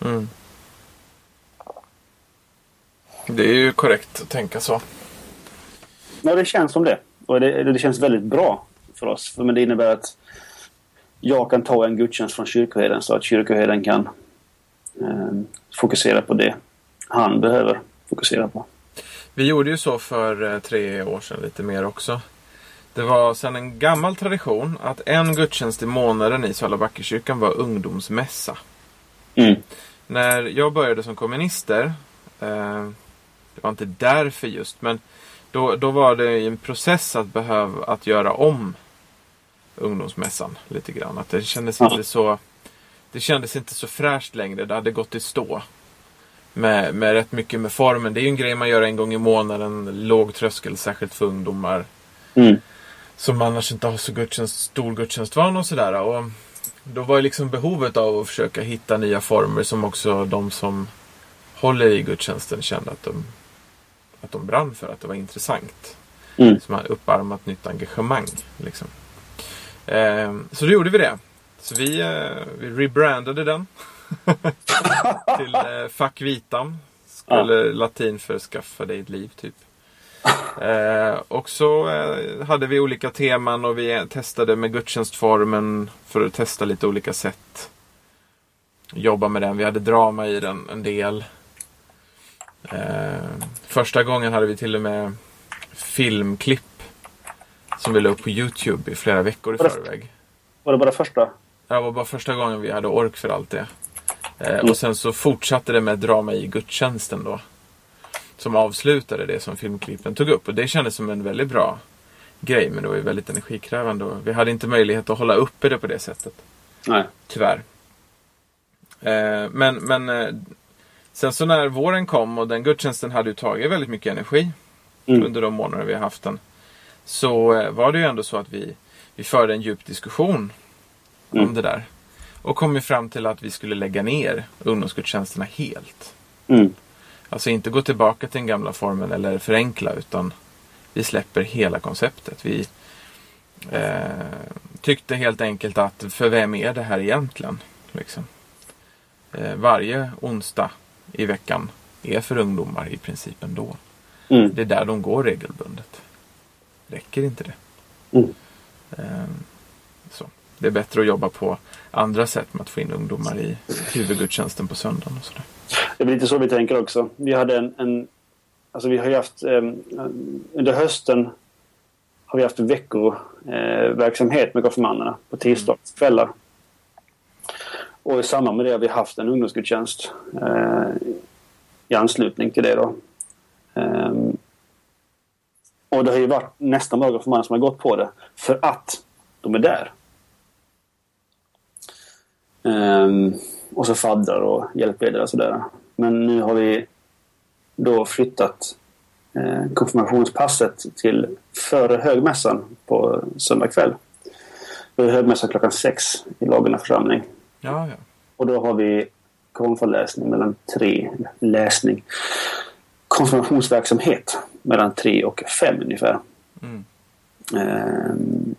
Mm. Det är ju korrekt att tänka så. Ja, det känns som det. Och det, det känns väldigt bra för oss. För men det innebär att jag kan ta en gudstjänst från kyrkoherden så att kyrkoherden kan eh, fokusera på det han behöver fokusera på. Vi gjorde ju så för eh, tre år sedan, lite mer också. Det var sedan en gammal tradition att en gudstjänst i månaden i Salabackekyrkan var ungdomsmässa. Mm. När jag började som kommunister, eh, det var inte därför just, men då, då var det en process att behöva att göra om ungdomsmässan lite grann. Att det kändes inte så det kändes inte så fräscht längre. Det hade gått i stå. Med, med rätt mycket med formen. Det är ju en grej man gör en gång i månaden. Låg tröskel, särskilt för ungdomar. Mm. Som annars inte har så gudstjänst, stor gudstjänstvana och sådär. Och då var ju liksom behovet av att försöka hitta nya former som också de som håller i gudstjänsten kände att de, att de brann för att det var intressant. Mm. Som har upparmat nytt engagemang. Liksom. Eh, så då gjorde vi det. Så vi, eh, vi rebrandade den. till eh, Fuck Vitam. Skulle latin för skaffa dig ett liv typ. Eh, och så eh, hade vi olika teman och vi testade med gudstjänstformen för att testa lite olika sätt. Jobba med den. Vi hade drama i den en del. Eh, första gången hade vi till och med filmklipp som vi la upp på Youtube i flera veckor i Var det- förväg. Var det bara första? Det var bara första gången vi hade ork för allt det. Eh, Mm. Och sen så fortsatte det med drama i gudstjänsten då. Som avslutade det som filmklippen tog upp. Och det kändes som en väldigt bra grej. Men det var ju väldigt energikrävande. Och vi hade inte möjlighet att hålla uppe det på det sättet. Nej. Tyvärr. Eh, men men eh, sen så när våren kom och den gudstjänsten hade ju tagit väldigt mycket energi Mm. under de månader vi har haft den. Så eh, var det ju ändå så att vi, vi förde en djup diskussion om Mm. det där. Och kom ju fram till att vi skulle lägga ner ungdomsgudstjänsterna helt. Mm. Alltså inte gå tillbaka till den gamla formen eller förenkla utan vi släpper hela konceptet. Vi eh, tyckte helt enkelt att för vem är det här egentligen? Liksom. Eh, varje onsdag i veckan är för ungdomar i princip ändå. Mm. Det är där de går regelbundet. Räcker inte det? Mm. Ehm, så. Det är bättre att jobba på andra sätt med att få in ungdomar i huvudgudstjänsten på söndagen. Och sådär. Det är lite så vi tänker också. Vi hade en... en alltså vi har ju haft... Eh, under hösten har vi haft veckoverksamhet eh, verksamhet med konfirmanderna på tisdagskvällar. Och i samband med det har vi haft en ungdomsgudstjänst eh, i anslutning till det då. Ehm, och det har ju varit nästan bara konfirmander som har gått på det för att de är där. Ehm, och så faddrar och hjälpledare och sådär. Men nu har vi då flyttat eh, konfirmationspasset till före högmässan på söndag kväll. Då är högmässan klockan sex i Lagerna församling. Ja, ja. Och då har vi konfaläsning mellan tre, läsning, konfirmationsverksamhet mellan tre och fem ungefär. Mm. Ehm,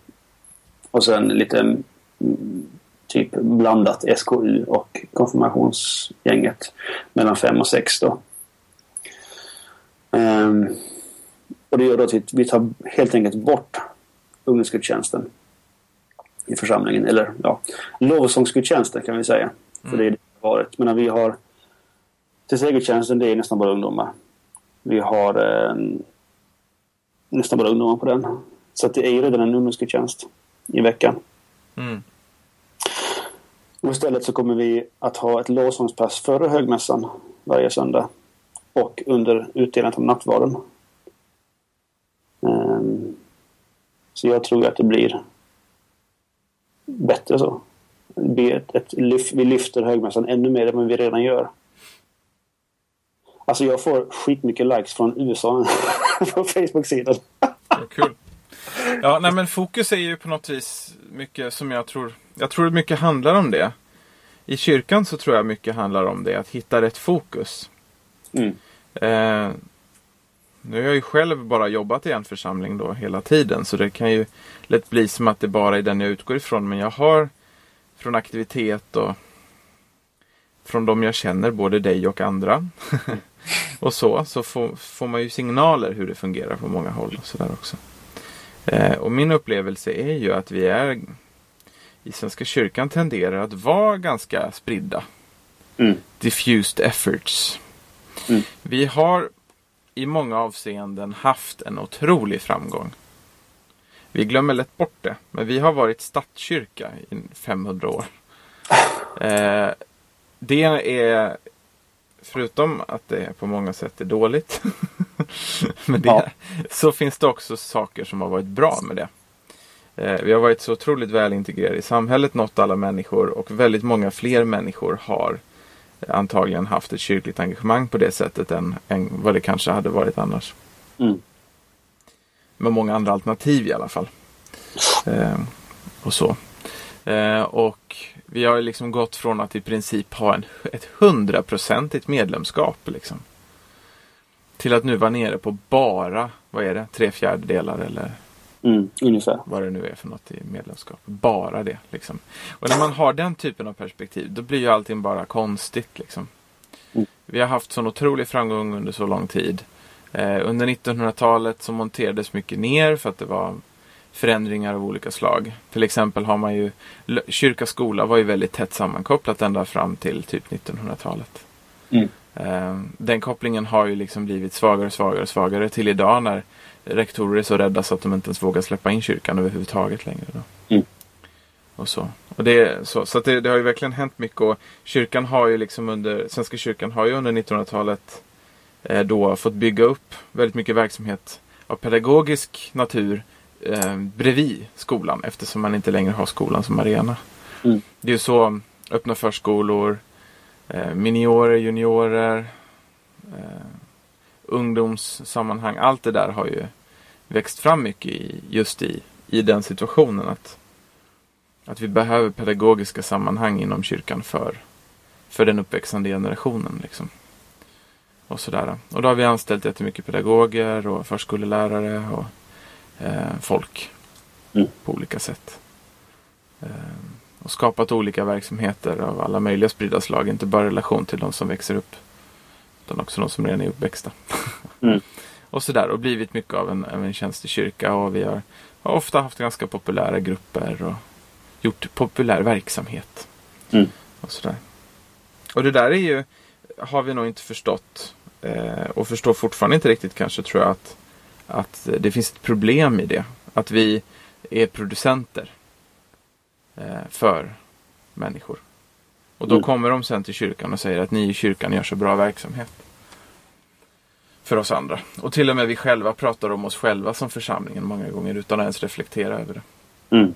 och sen lite mm, typ blandat SKU och konfirmationsgänget mellan fem och sex då. Ehm, och det gör då att vi, tar helt enkelt bort ungdomsgudstjänsten i församlingen. Eller ja, lovsångsgudstjänsten kan vi säga. För det är det det varit. Men vi har till segertjänsten, det är nästan bara ungdomar. Vi har eh, nästan bara ungdomar på den. Så att det är ju redan en ungdomsgudstjänst i veckan. Mm. Och istället så kommer vi att ha ett lovsångspass före högmässan varje söndag. Och under utdelandet av nattvarden. Ehm, så jag tror att det blir bättre så. Det blir ett, ett vi lyfter högmässan ännu mer än vad vi redan gör. Alltså jag får skitmycket likes från USA på Facebook-sidan. Kul. Ja, nej men fokus är ju på något vis mycket som jag tror. Jag tror mycket handlar om det. I kyrkan så tror jag mycket handlar om det. Att hitta rätt fokus. Mm. Eh, nu har jag ju själv bara jobbat i en församling då hela tiden. Så det kan ju lätt bli som att det bara är den jag utgår ifrån. Men jag har från aktivitet och från de jag känner, både dig och andra. och så, så får, får man ju signaler hur det fungerar på många håll. Och så där också. Eh, och min upplevelse är ju att vi är i Svenska kyrkan tenderar att vara ganska spridda. Mm. Diffused efforts. Mm. Vi har i många avseenden haft en otrolig framgång. Vi glömmer lätt bort det, men vi har varit statskyrka i 500 år. Eh, det är, förutom att det på många sätt är dåligt, men det, Ja. så finns det också saker som har varit bra med det. Eh, vi har varit så otroligt väl integrerade i samhället, nått alla människor och väldigt många fler människor har antagligen haft ett kyrkligt engagemang på det sättet än, än vad det kanske hade varit annars. Mm. Med många andra alternativ i alla fall. Eh, och så. Eh, och vi har liksom gått från att i princip ha en, ett hundraprocentigt medlemskap. Liksom, till att nu vara nere på bara, vad är det, tre fjärdedelar eller Mm, ungefär. vad det nu är för något i medlemskap. Bara det. Liksom. Och när man har den typen av perspektiv då blir ju allting bara konstigt. Liksom. Mm. Vi har haft sån otrolig framgång under så lång tid. Eh, under 1900-talet så monterades mycket ner för att det var förändringar av olika slag. Till exempel har man ju kyrka och skola var ju väldigt tätt sammankopplat ända fram till typ 1900-talet. Mm. Eh, Den kopplingen har ju liksom blivit svagare och svagare och svagare till idag när rektorer är så rädda så att de inte ens vågar släppa in kyrkan överhuvudtaget längre. Då. Mm. Och så och det, så, så det, det har ju verkligen hänt mycket och kyrkan har ju liksom under, Svenska kyrkan har ju under 1900-talet eh, då fått bygga upp väldigt mycket verksamhet av pedagogisk natur eh, bredvid skolan eftersom man inte längre har skolan som arena. Mm. Det är ju så öppna förskolor, eh, miniorer, juniorer, eh, ungdomssammanhang. Allt det där har ju växt fram mycket i, just i, i den situationen. Att, att vi behöver pedagogiska sammanhang inom kyrkan för, för den uppväxande generationen. Liksom. Och, sådär. och då har vi anställt jättemycket pedagoger och förskollärare och eh, folk Mm. på olika sätt. Eh, och skapat olika verksamheter av alla möjliga spridda slag. Inte bara relation till de som växer upp. Utan också de som redan är uppväxta. Mm. och sådär. Och blivit mycket av en, av en tjänstekyrka. Och vi har, har ofta haft ganska populära grupper. Och gjort populär verksamhet. Mm. Och sådär. Och det där är ju, har vi nog inte förstått. Eh, och förstår fortfarande inte riktigt kanske tror jag att, att det finns ett problem i det. Att vi är producenter eh, för människor. Och då Mm. kommer de sen till kyrkan och säger att ni i kyrkan gör så bra verksamhet. För oss andra. Och till och med vi själva pratar om oss själva som församlingen många gånger utan att ens reflektera över det. Mm.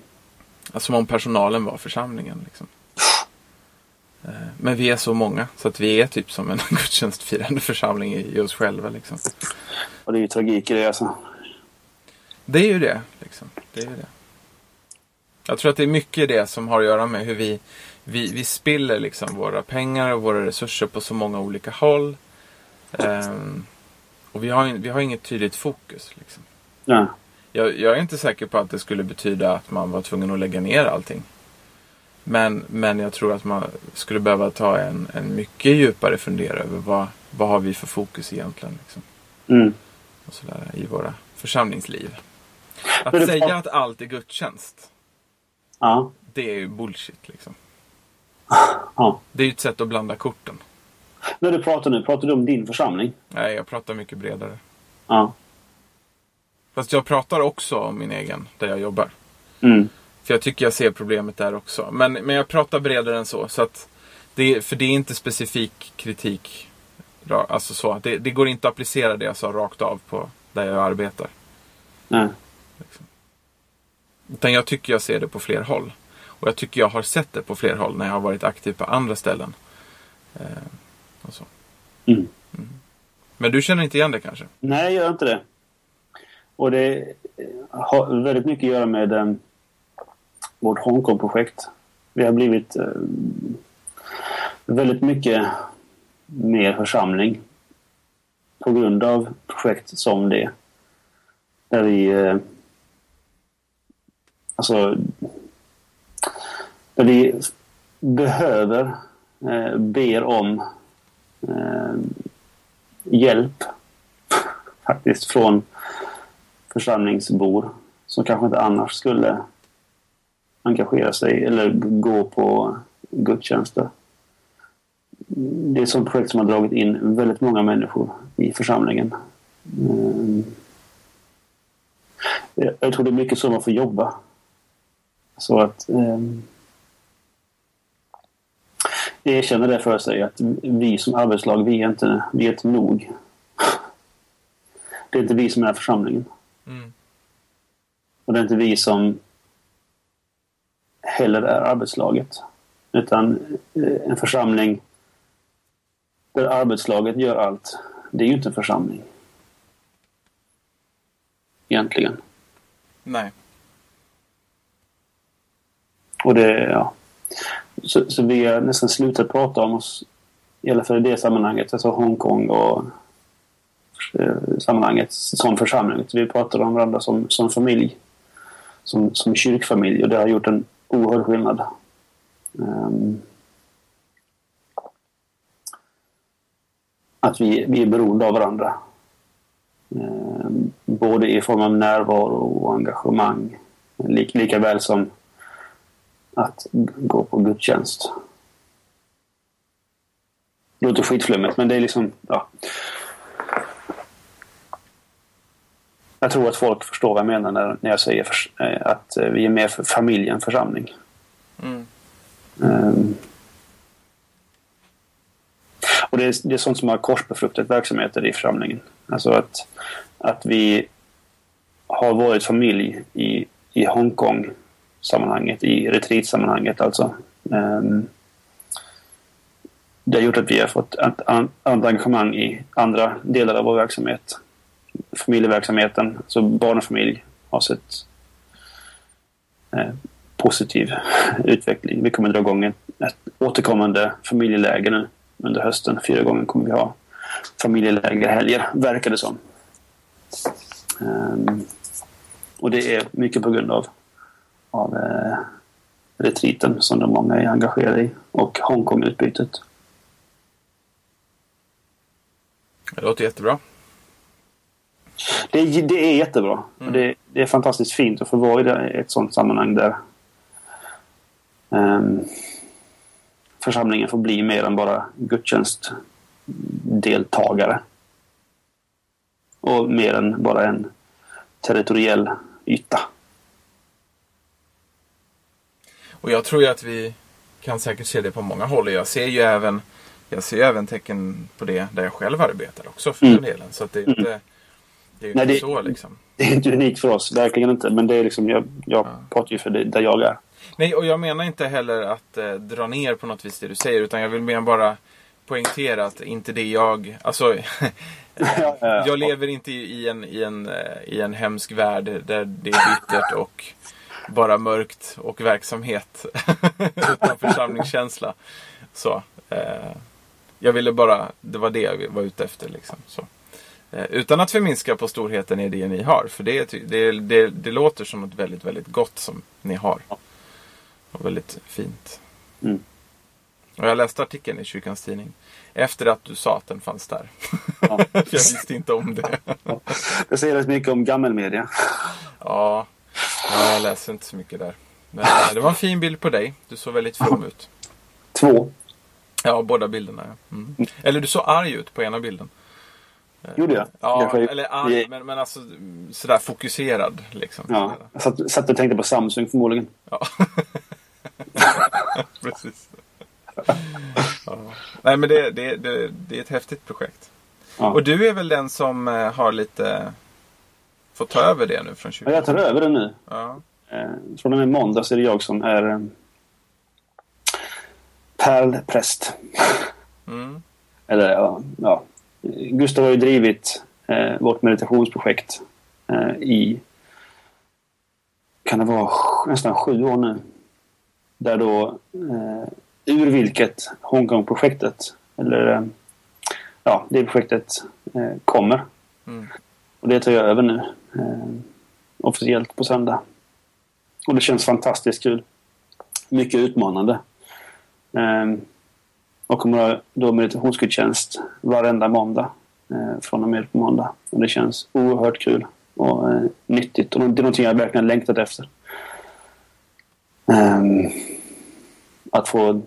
Alltså som om personalen var församlingen. Liksom. Eh, Men vi är så många så att vi är typ som en gudstjänstfirande församling i oss själva. Liksom. Och det är ju tragik i det alltså. Det är ju det. Liksom. det, är ju det. Jag tror att det är mycket det som har att göra med hur vi, vi, vi spiller liksom våra pengar och våra resurser på så många olika håll. Ehm, och vi har, vi har inget tydligt fokus. Liksom. Ja. Jag, jag är inte säker på att det skulle betyda att man var tvungen att lägga ner allting. Men, men jag tror att man skulle behöva ta en, en mycket djupare fundera över vad, vad har vi för fokus egentligen. Liksom, Mm. och sådär, I våra församlingsliv. Att det- säga att allt är gudstjänst, Ja. det är ju bullshit. Liksom. ja. Det är ju ett sätt att blanda korten. När du pratar nu, pratar du om din församling? Nej, jag pratar mycket bredare. Ja. Fast jag pratar också om min egen, där jag jobbar. Mm. För jag tycker jag ser problemet där också. Men, men jag pratar bredare än så. så att det, för det är inte specifik kritik. Alltså så. Det, det går inte att applicera det jag sa rakt av på där jag arbetar. Nej. Utan jag tycker jag ser det på fler håll. Och jag tycker jag har sett det på fler håll när jag har varit aktiv på andra ställen. Eh, och så. Mm. Men du känner inte igen det kanske? Nej, jag gör inte det. Och det har väldigt mycket att göra med eh, vårt Hongkong-projekt. Vi har blivit eh, väldigt mycket mer församling på grund av projekt som det. Där vi eh, alltså där vi behöver, eh, ber om eh, hjälp faktiskt från församlingsbor som kanske inte annars skulle engagera sig eller gå på gudstjänster. Det är ett sånt projekt som har dragit in väldigt många människor i församlingen. Mm. Jag tror det är mycket så man får jobba. Så att um, erkänna det för sig att vi som arbetslag, vi är inte, vi är inte nog. Det är inte vi som är församlingen. Mm. Och det är inte vi som heller är arbetslaget. Utan eh, en församling där arbetslaget gör allt, det är ju inte en församling. Egentligen. Nej. Och det, ja. så, så vi har nästan slutat prata om oss, i alla fall i det sammanhanget, alltså Hongkong och eh, sammanhanget som församling. Vi pratar om varandra som, som familj, som, som kyrkfamilj och det har gjort en oerhörd skillnad. Um, att vi, vi är beroende av varandra. Um, både i form av närvaro och engagemang. Lik, lika väl som att gå på gudstjänst. Det låter skitflummigt men det är liksom, ja. Jag tror att folk förstår vad jag menar när, när jag säger för, eh, att eh, vi är mer för familj än församling. Mm. Um, och det är, det är sånt som har korsbefruktat verksamheter i församlingen. Alltså att, att vi har varit familj i, i Hongkong sammanhanget, i retreatsammanhanget alltså. Um, det har gjort att vi har fått ett annat engagemang i andra delar av vår verksamhet. Familjeverksamheten, så barn och familj har sett eh, positiv utveckling. Vi kommer dra igång ett, ett återkommande familjeläger nu under hösten. Fyra gånger kommer vi ha familjelägerhelger, verkar det som. Um, och det är mycket på grund av, av eh, retriten som de många är engagerade i och Hongkong-utbytet. Det låter jättebra. Det, är, det är jättebra. Mm. Det, det, är fantastiskt fint att få vara i ett sådant sammanhang där um, församlingen får bli mer än bara gudstjänstdeltagare. Och mer än bara en territoriell yta. Och jag tror ju att vi kan säkert se det på många håll. Jag ser ju även, jag ser även tecken på det där jag själv arbetar också för mm. den delen. Så det är inte, det är inte Nej, det, så liksom. Det är inte unikt för oss, verkligen inte. Men det är liksom, jag, jag ja. pratar ju för det där jag är. Nej, och jag menar inte heller att eh, dra ner på något vis det du säger. Utan jag vill mer bara poängtera att inte det jag... Alltså, jag lever inte i en, i, en, eh, i en hemsk värld där det är bittert och bara mörkt och verksamhet. utan församlingskänsla. Så. Eh, jag ville bara, det var det jag var ute efter. Liksom. Så. Eh, utan att förminska på storheten i det ni har. För det, det, det, det låter som något väldigt, väldigt gott som ni har. Och väldigt fint. Mm. Och jag läste artikeln i Kyrkans Tidning. Efter att du sa att den fanns där. Ja. jag visste inte om det. Det säger rätt mycket om gammelmedia. ja. ja, jag läser inte så mycket där. Men eh, det var en fin bild på dig. Du såg väldigt from ut. Två. Ja, båda bilderna. Ja. Mm. Eller du såg arg ut på ena bilden. Gjorde jag? Ja, jag eller arg, men, men alltså sådär fokuserad. Liksom. Ja, jag satt, satt och tänkte på Samsung förmodligen. Ja. Precis. ja. Nej men det, det, det, det, är ett häftigt projekt. Ja. Och du är väl den som eh, har lite fått ta över det nu från 20 Ja, jag tar över det nu. Ja. Eh, från och med måndag så är det jag som är eh, pärlpräst. Mm. Eller ja, ja. Gustav har ju drivit eh, vårt meditationsprojekt eh, i kan det vara nästan sju år nu. Där då eh, ur vilket Hongkong-projektet, eller eh, ja, det projektet eh, kommer. Mm. Och det tar jag över nu. Eh, officiellt på söndag. Och det känns fantastiskt kul. Mycket utmanande. Och kommer ha då meditationsgudstjänst varenda måndag. Eh, från och med på måndag. Och det känns oerhört kul och eh, nyttigt. Och det är någonting jag verkligen längtat efter. Um, att få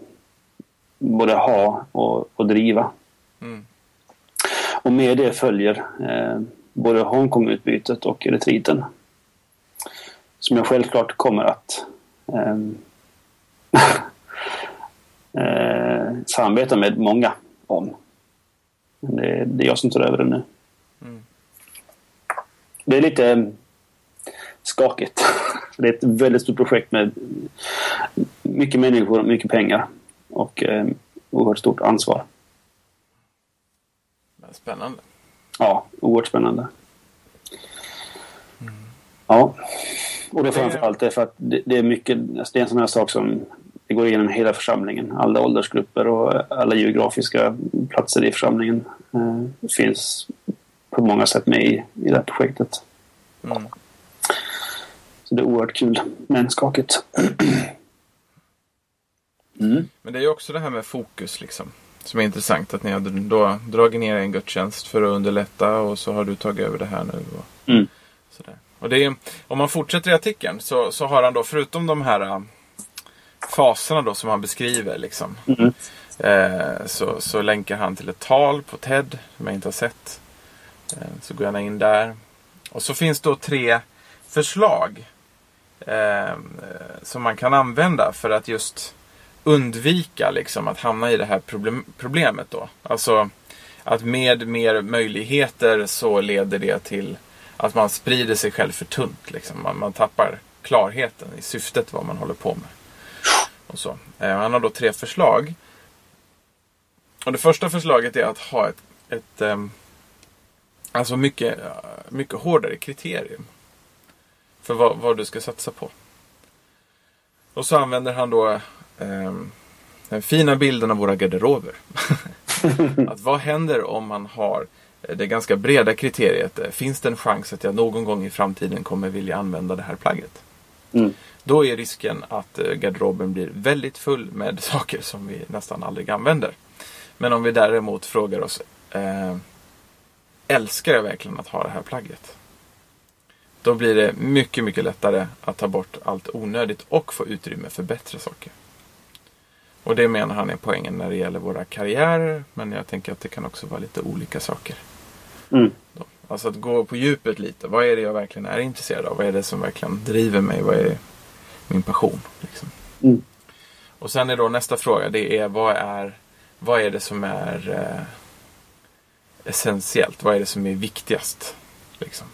både ha och, och driva. Mm. Och med det följer eh, både Hongkong-utbytet och retriten. Som jag självklart kommer att eh, eh, samarbeta med många om. Det, det, är jag som tar över det nu. Mm. Det är lite skakigt. Det är ett väldigt stort projekt med mycket människor och mycket pengar. Och eh, oerhört stort ansvar. Spännande. Ja, oerhört spännande. Mm. Ja. Och det framförallt är för att det, det är mycket, alltså det är en sån här sak som det går igenom hela församlingen. Alla åldersgrupper och alla geografiska platser i församlingen eh, finns på många sätt med i, i det här projektet. Mm. Så det är oerhört kul, men skakigt. Mm. Men det är ju också det här med fokus liksom. Som är intressant att ni har då dragit ner en gudstjänst för att underlätta och så har du tagit över det här nu. Och, Mm. sådär. och det är, om man fortsätter i artikeln så, så har han då förutom de här faserna då som han beskriver liksom. Mm. Eh, så, så länkar han till ett tal på TED som jag inte har sett. Eh, så går jag in där. Och så finns då tre förslag eh, som man kan använda för att just undvika liksom, att hamna i det här problem, problemet. Då. Alltså att med mer möjligheter så leder det till att man sprider sig själv för tunt. Liksom. Man, man tappar klarheten i syftet vad man håller på med. Och så. Eh, han har då tre förslag. Och det första förslaget är att ha ett, ett ehm, alltså mycket, mycket hårdare kriterium. För vad, vad du ska satsa på. Och så använder han då ehm, den fina bilden av våra garderober. att vad händer om man har det ganska breda kriteriet. eh, Finns det en chans att jag någon gång i framtiden kommer vilja använda det här plagget? Mm. Då är risken att eh, garderoben blir väldigt full med saker som vi nästan aldrig använder. Men om vi däremot frågar oss eh, Älskar jag verkligen att ha det här plagget? Då blir det mycket, mycket lättare att ta bort allt onödigt och få utrymme för bättre saker. Och det menar han är poängen när det gäller våra karriärer. Men jag tänker att det kan också vara lite olika saker. Mm. Alltså att gå på djupet lite. Vad är det jag verkligen är intresserad av? Vad är det som verkligen driver mig? Vad är min passion? Liksom. Mm. Och sen är då nästa fråga. Det är vad är, vad är det som är eh, essentiellt? Vad är det som är viktigast? Liksom.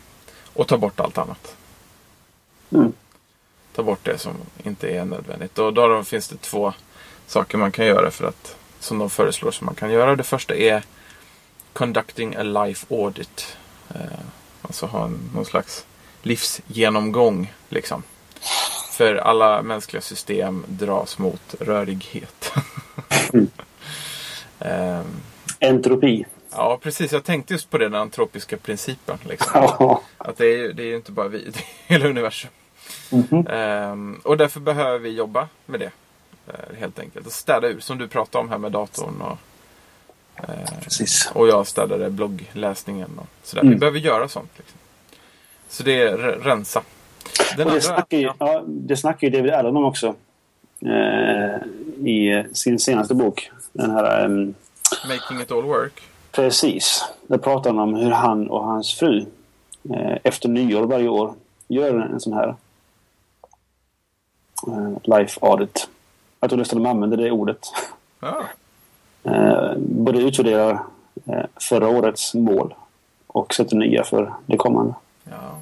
Och ta bort allt annat. Mm. Ta bort det som inte är nödvändigt. Och då, finns det två saker man kan göra för att som de föreslår som man kan göra. Det första är Conducting a life audit. Eh, alltså ha en, någon slags livsgenomgång. Liksom. För alla mänskliga system dras mot rörighet. Mm. Ehm, Entropi. ja, precis. Jag tänkte just på den antropiska principen. Liksom. Att det är det är inte bara vi, det är hela universum. Mhm. Ehm, och därför behöver vi jobba med det. eh, helt enkelt. Och städa ur, som du pratade om här med datorn. Och, Precis. och jag städade bloggläsningen och sådär. Mm. Vi behöver göra sånt. Liksom. Så det är re- rensa. Den Och det snackar ju, ja. ja, det snackar ju David Allen om också. Eh, I sin senaste bok. Den här... ehm, Making it all work. Precis. Där pratar han om hur han och hans fru eh, efter nyår varje år gör en sån här eh, life audit. Jag tror nästan de använder det ordet. Ja, Eh, både utvärderar eh, förra årets mål och sätter nya för det kommande. ja.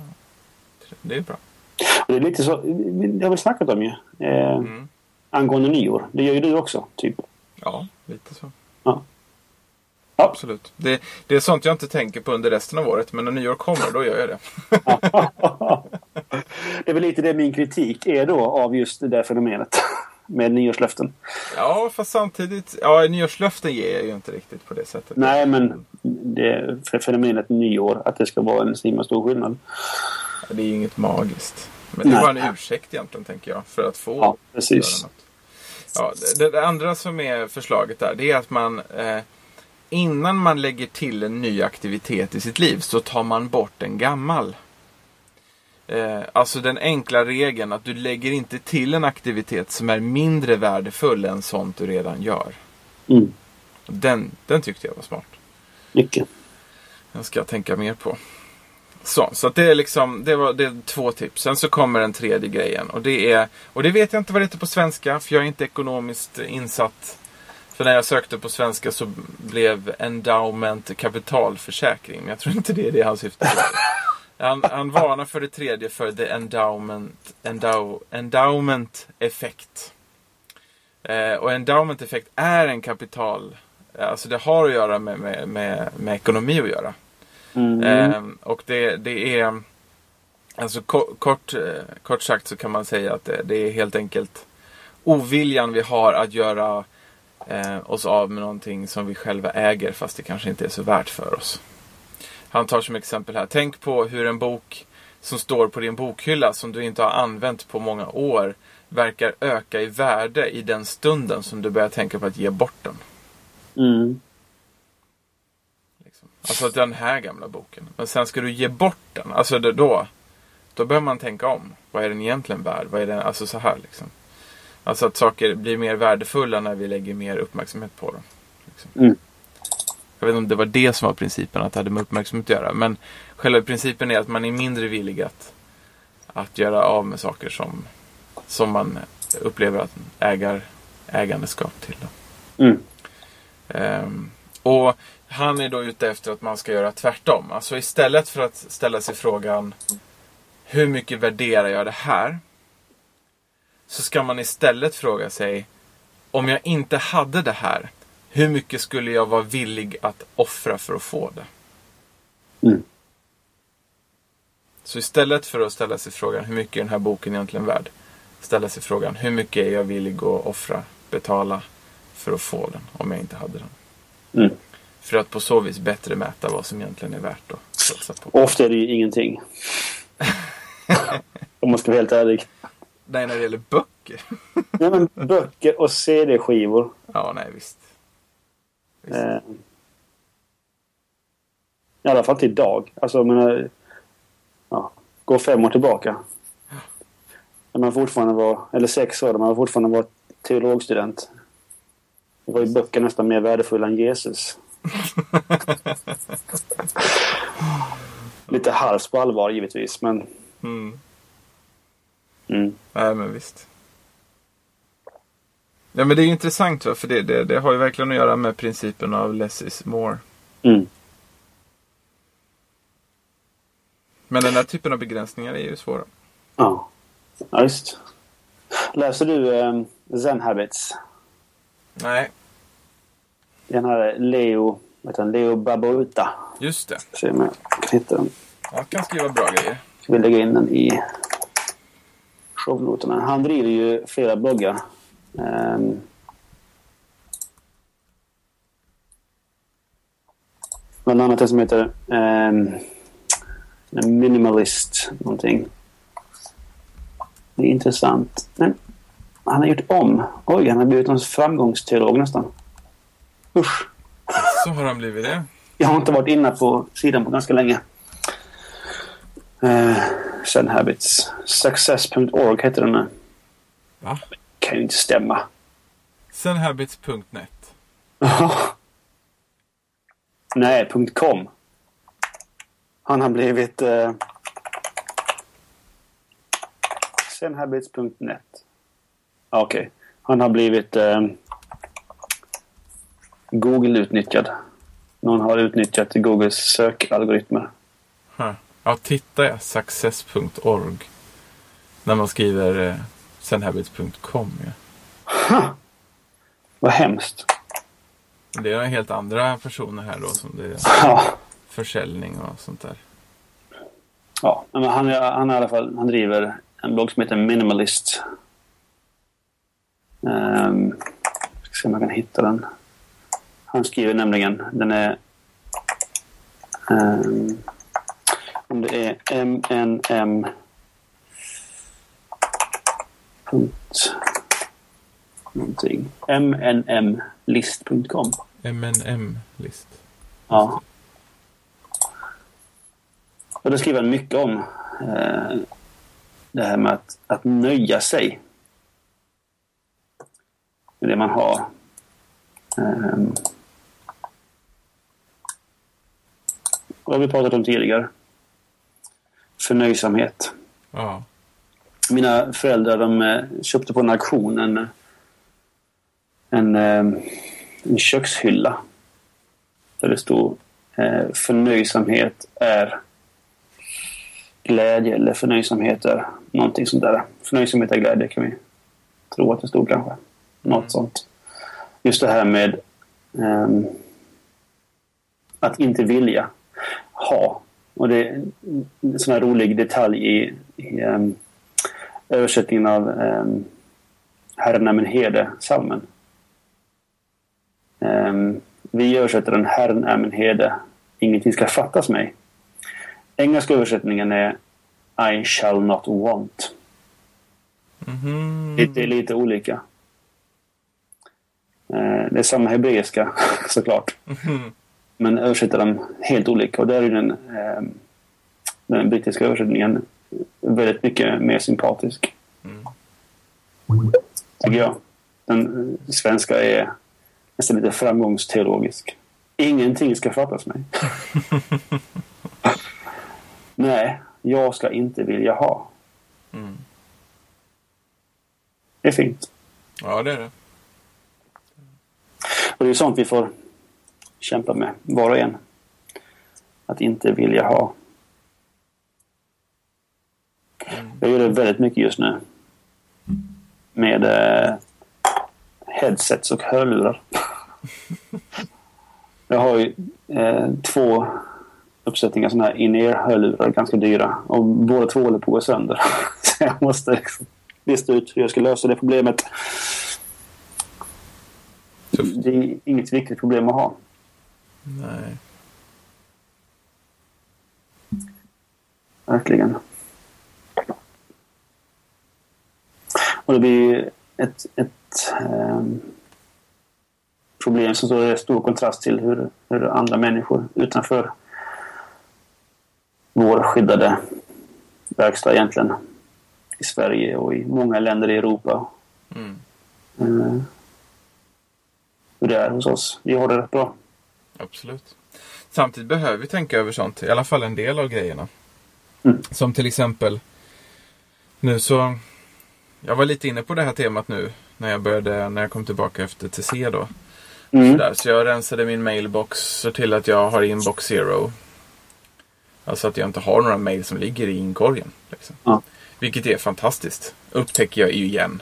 Det är bra. Det är lite så, det har vi snackat om ju. Eh, Mm. angående nyår. Det gör ju du också, typ. Ja, lite så. Ja. Ja. Absolut. Det, det är sånt jag inte tänker på under resten av året. Men när nyår kommer, då gör jag det. det är väl lite det min kritik är då av just det där fenomenet. Med nyårslöften. Ja, fast samtidigt. Ja, nyårslöften ger jag ju inte riktigt på det sättet. Nej, men det fenomenet nyår, att det ska vara en så himla stor skillnad. Det är ju inget magiskt. Men det är bara en ursäkt egentligen, tänker jag. För att få Ja, precis. göra något. Ja, det, det andra som är förslaget där, det är att man eh, innan man lägger till en ny aktivitet i sitt liv så tar man bort en gammal. Eh, alltså den enkla regeln att du lägger inte till en aktivitet som är mindre värdefull än sånt du redan gör. Mm, Den, den tyckte jag var smart. mycket. Den ska jag tänka mer på. Så, så att det är liksom, det var det är två tips. Sen så kommer den tredje grejen. Och det är, och det vet jag inte vad det heter på svenska, för jag är inte ekonomiskt insatt. För när jag sökte på svenska så blev endowment kapitalförsäkring. Men jag tror inte det är det han syftar på. Han, han varnar för det tredje för the endowment, endow, endowment effekt. Eh, och endowment effekt är en kapital... Alltså det har att göra med, med, med, med ekonomi att göra. Mm. Ehm, och det, det är... Alltså ko- kort, eh, kort sagt så kan man säga att det, det är helt enkelt oviljan vi har att göra eh, oss av med någonting som vi själva äger fast det kanske inte är så värt för oss. Han tar som exempel här. Tänk på hur en bok som står på din bokhylla som du inte har använt på många år verkar öka i värde i den stunden som du börjar tänka på att ge bort den. Mm. Alltså den här gamla boken. Men sen ska du ge bort den. Alltså då, då börjar man tänka om. Vad är den egentligen värd? Vad är den? Alltså så här liksom. Alltså att saker blir mer värdefulla när vi lägger mer uppmärksamhet på dem. Liksom. Mm. Jag vet inte om det var det som var principen, att det hade med uppmärksamhet att göra. Men själva principen är att man är mindre villig att, att göra av med saker som, som man upplever att ägar ägandeskap till. Mm. Ehm, och han är då ute efter att man ska göra tvärtom. Alltså istället för att ställa sig frågan hur mycket värderar jag det här? Så ska man istället fråga sig om jag inte hade det här, hur mycket skulle jag vara villig att offra för att få det? Mm. Så istället för att ställa sig frågan hur mycket är den här boken egentligen värd? Ställa sig frågan hur mycket är jag villig att offra, betala för att få den om jag inte hade den? Mm. För att på så vis bättre mäta vad som egentligen är värt att satsa på. Ofta är det ju ingenting. Om man ska vara helt ärlig. Nej, när det gäller böcker. Nej, men böcker och CD-skivor. Ja, nej visst. visst. Eh, I alla fall till idag. Alltså, jag menar, ja, gå fem år tillbaka. När man fortfarande var, eller sex år, när man fortfarande var teologstudent. Då var ju böcker nästan mer värdefulla än Jesus. Lite hals på allvar givetvis, men... Mm. Mm. Nej, men visst. Ja, men det är intressant va? för det, det, det har ju verkligen att göra med principen av less is more. Mm. Men den här typen av begränsningar är ju svåra. Ja. ja, just. Läser du eh, Zen Habits? Nej, Den här Leo, vet Leo Babauta. just det. Se om jag kan hitta den. Jag kan skriva bra grejer. Ska vi lägga in den i shownoterna. Han driver ju flera bloggar. Ehm. bland annat en som heter um, Minimalist någonting. Det är intressant. Men han har gjort om. Oj, han har blivit någon framgångsteolog nästan. Usch. Så har han blivit det. Jag har inte varit inne på sidan på ganska länge. Uh, Sen Habits. Success.org heter den nu. Va? Kan ju inte stämma. Senhabits.net. Nej, .com. Han har blivit... Uh, Senhabits.net. Ah, Okej. Okay. Han har blivit uh, Google-utnyttjad. Någon har utnyttjat Googles sökalgoritmer. Huh. Ja, titta ja. Success.org. När man skriver eh, senhabits.com. Ja. Huh. Vad hemskt. Det är helt andra personer här då som det är Ja. försäljning och sånt där. Ja, men han, är, han, i alla fall, han driver en blogg som heter Minimalist. Um, ska se om jag kan hitta den. Han skriver nämligen, den är... ehm, om det är MNM... Punkt... Någonting. MNMlist.com. MNM-list. Ja. Och då skriver han mycket om eh, det här med att, att nöja sig med det man har. Ehm. Det har vi pratat om tidigare. Förnöjsamhet. Ja. Mina föräldrar de eh, köpte på en auktion en, en, eh, en kökshylla. Där det stod eh, förnöjsamhet är glädje eller förnöjsamhet är någonting sånt där. Förnöjsamhet är glädje kan vi tro att det stod kanske. Något Mm. sånt. Just det här med ehm, att inte vilja ha. Och det är en sån här rolig detalj i, i ehm, översättningen av um, Herren är min herde-salmen. Um, vi översätter den Herren är min herde, ingenting ska fattas mig. Engelska översättningen är I shall not want. Mhm. Det är lite olika. Eh, Det är samma hebreiska såklart. Mhm. Men översätter dem helt olika. Och där är den, eh, den brittiska översättningen väldigt mycket mer sympatisk. Mm. Tycker jag. Den svenska är nästan lite framgångsteologisk. Ingenting ska fattas mig. Nej, jag ska inte vilja ha. Mm. Det är fint. Ja, det är det. Och det är sånt vi får kämpa med, var och en. Att inte vilja ha. Jag gör det väldigt mycket just nu. Med eh, headsets och hörlurar. Jag har ju eh, två uppsättningar sådana här in-ear-hörlurar, ganska dyra. Och båda två håller på att gå sönder. Så jag måste liksom lista ut hur jag ska lösa det problemet. Det är inget viktigt problem att ha. Nej. Verkligen. Och det blir ett, ett ehm, problem som står i stor kontrast till hur, hur andra människor utanför vår skyddade verkstad egentligen i Sverige och i många länder i Europa. Mm. Eh, hur det är hos oss. Vi har det rätt bra. Absolut. Samtidigt behöver vi tänka över sånt. I alla fall en del av grejerna. Mm. Som till exempel. Nu så. Jag var lite inne på det här temat nu. När jag började. När jag kom tillbaka efter TC då. Mm. Sådär. Så jag rensade min mailbox. Så till att jag har inbox zero. Alltså att jag inte har några mail som ligger i inkorgen. Liksom. Ja. Vilket är fantastiskt. Upptäcker jag ju igen.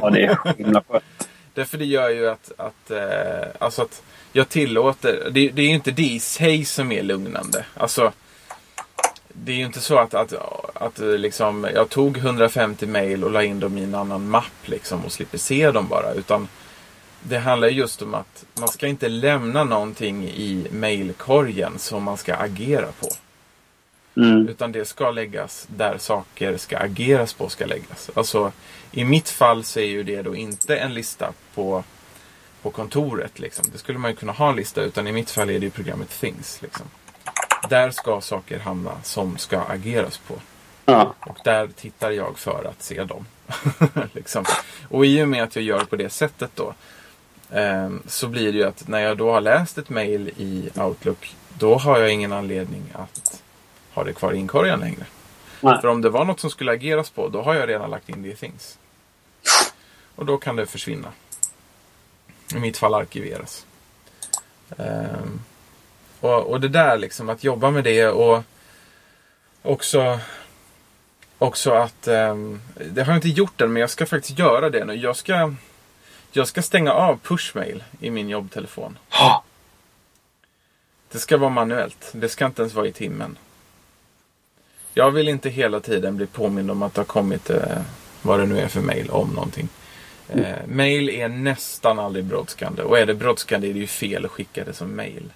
Ja, det är himla skönt. Därför det gör ju att, att, eh, alltså att jag tillåter. Det, det är ju inte det i sig som är lugnande. Alltså, det är ju inte så att, att, att liksom, jag tog 150 mail och la in dem i en annan mapp liksom, och slipper se dem bara. Utan det handlar just om att man ska inte lämna någonting i mailkorgen som man ska agera på. Mm. Utan det ska läggas där saker ska ageras på ska läggas. Alltså i mitt fall så är ju det då inte en lista på, på kontoret. Liksom. Det skulle man ju kunna ha en lista utan i mitt fall är det ju programmet Things. Liksom. Där ska saker hamna som ska ageras på. Ja. Och där tittar jag för att se dem. liksom. Och i och med att jag gör på det sättet då. ehm, så blir det ju att när jag då har läst ett mail i Outlook. Då har jag ingen anledning att ha det kvar i inkorgen längre. Nej. För om det var något som skulle ageras på, då har jag redan lagt in det i Things. Och då kan det försvinna. I mitt fall arkiveras. Ehm, och, och det där liksom, att jobba med det och också Också att, ehm, det har jag inte gjort än men jag ska faktiskt göra det nu. Jag ska, jag ska stänga av pushmail i min jobbtelefon. Ja. Det ska vara manuellt. Det ska inte ens vara i timmen. Jag vill inte hela tiden bli påmind om att det har kommit eh, vad det nu är för mail om någonting. Eh, mail är nästan aldrig brådskande. Och är det brådskande är det ju fel att skicka det som mail.